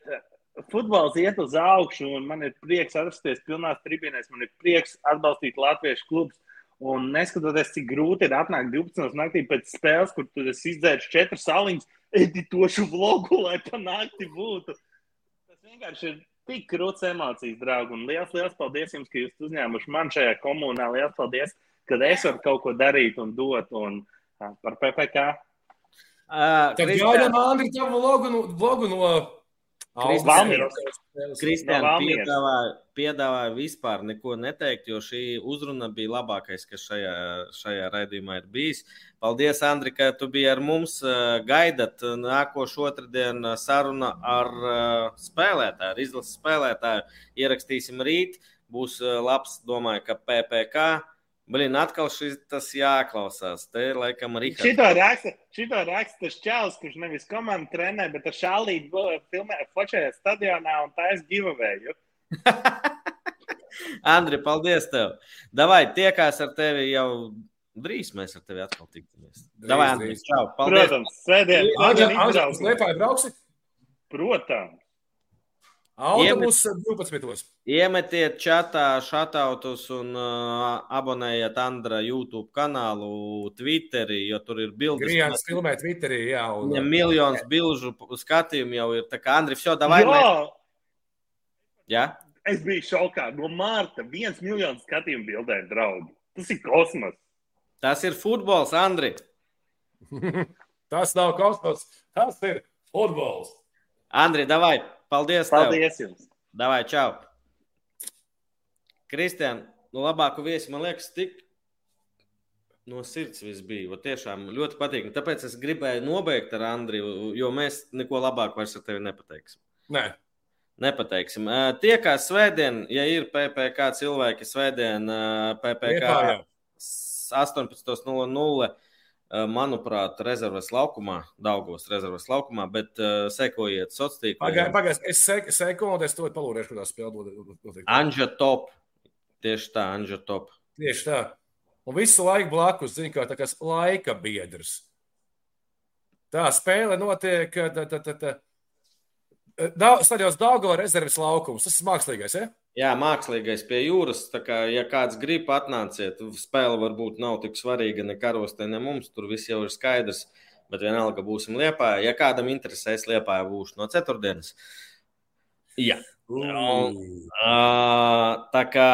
futbols iet uz augšu, un man ir prieks atrasties pilnās tribīnēs. Man ir prieks atbalstīt latviešu klubus. Un neskatoties, cik grūti ir atnākt 12. naktī pēc spēles, kur tu esi izdzēris četras saliņas, editošu vlogu, lai pa nakti būtu. Tas vienkārši ir tik krūts emocijas, draugi. Un liels, liels paldies jums, ka jūs uzņēmuši man šajā komunā. Liels paldies, ka es varu kaut ko darīt un dot. Un, par PPK. Uh, Tad gaidām Andri tavu vlogu no, vlogu no. Kristiāna No Valmieras. piedāvāja, piedāvāja vispār neko neteikt, jo šī uzruna bija labākais, kas šajā, šajā raidījumā ir bijis. Paldies, Andri, ka tu biji ar mums. Uh, Gaidat nākošo otrdienu sarunu ar spēlētāju, ar izlases spēlētāju. Ierakstīsim rīt. Būs labs, domāju, ka PPK. Blin, atkal šis tas jāklausās. Te ir laikam Rihards. Šito raksta, šito raksta tas čels, kurš nevis komandu trenē, bet ar šālīti filmē fočēja stadionā un tā es giveawayu. Andri, paldies tev. Davai, tiekās ar tevi jau drīz. Mēs ar tevi atkal tiksimies. Davai, Andri, čau. Paldies. Protams, sēdien. Andri, sēdien Andri, izbraukumā. slēpāji brauksi? Protams. Autobus 12. Iemetiet čatā šatautus un uh, abonējiet Andra YouTube kanālu, Twitterī, jo tur ir bildes. Grijāns filmē Twitterī, jā. Un, Viņam miljonus bilžu skatījumu jau ir. Tā kā Andri, jau davai. Jā, mēs- Jā, es biju šokā. No Mārta viens miljons skatījumu bildēm, draugi. Tas ir kosmos. tas ir futbols, Andri. tas nav kosmos, tas ir futbols. Andri, davai. Paldies. Tev. Paldies jums! Davai, čau. Kristian, nu labāku viesi, man liekas, tik no sirds viss bija. Vat Tiešām ļoti patīk. Tāpēc es gribēju nobeigt ar Andriju, jo mēs neko labāku vairs ar tevi nepateiksim. Nē, Nepateiksim. Tie, kā svētdien, ja ir PPC cilvēki, svētdien PPC 18.00. Manuprāt, rezerves laukumā, Daugos rezerves laukumā, bet uh, sekojiet sociālajā tīklā. Pagaidiet, pagaid, es seku un es to palūdēšu, kādā spēlē. Anģa top. Tieši tā, Anģa top. Tieši tā. Un visu laiku blakus, zina, kā tāds laika biedrs. Tā spēle notiek. Tā, tā, tā, tā. Stadions Dāngala rezerves laukums. Tas ir mākslīgais. Ja? Jā, mākslīgais pie jūras. Kā, ja kāds grib, atnāciet. Spēle varbūt nav tik svarīga ne karostē, ne mums. Tur viss jau ir skaidrs. Bet vienalga būsim liepā. Ja kādam interesēs, liepā būšu no ceturtdienas. Jā. Un, uh, tā kā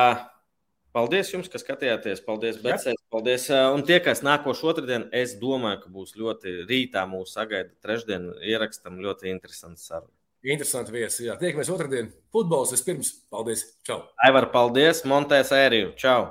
paldies jums, ka skatījāties. Paldies, Betsēs. Paldies. Un tie, kas nākošais otrdien, es domāju, ka būs ļoti rītā mūsu sagaida trešdien ierakstam ļoti interesants saruna. Interesanti viesi. Jā, tiekamies otrdien. Futbols vispirms. Paldies. Čau. Aivar, paldies. Montēs ēriju. Čau.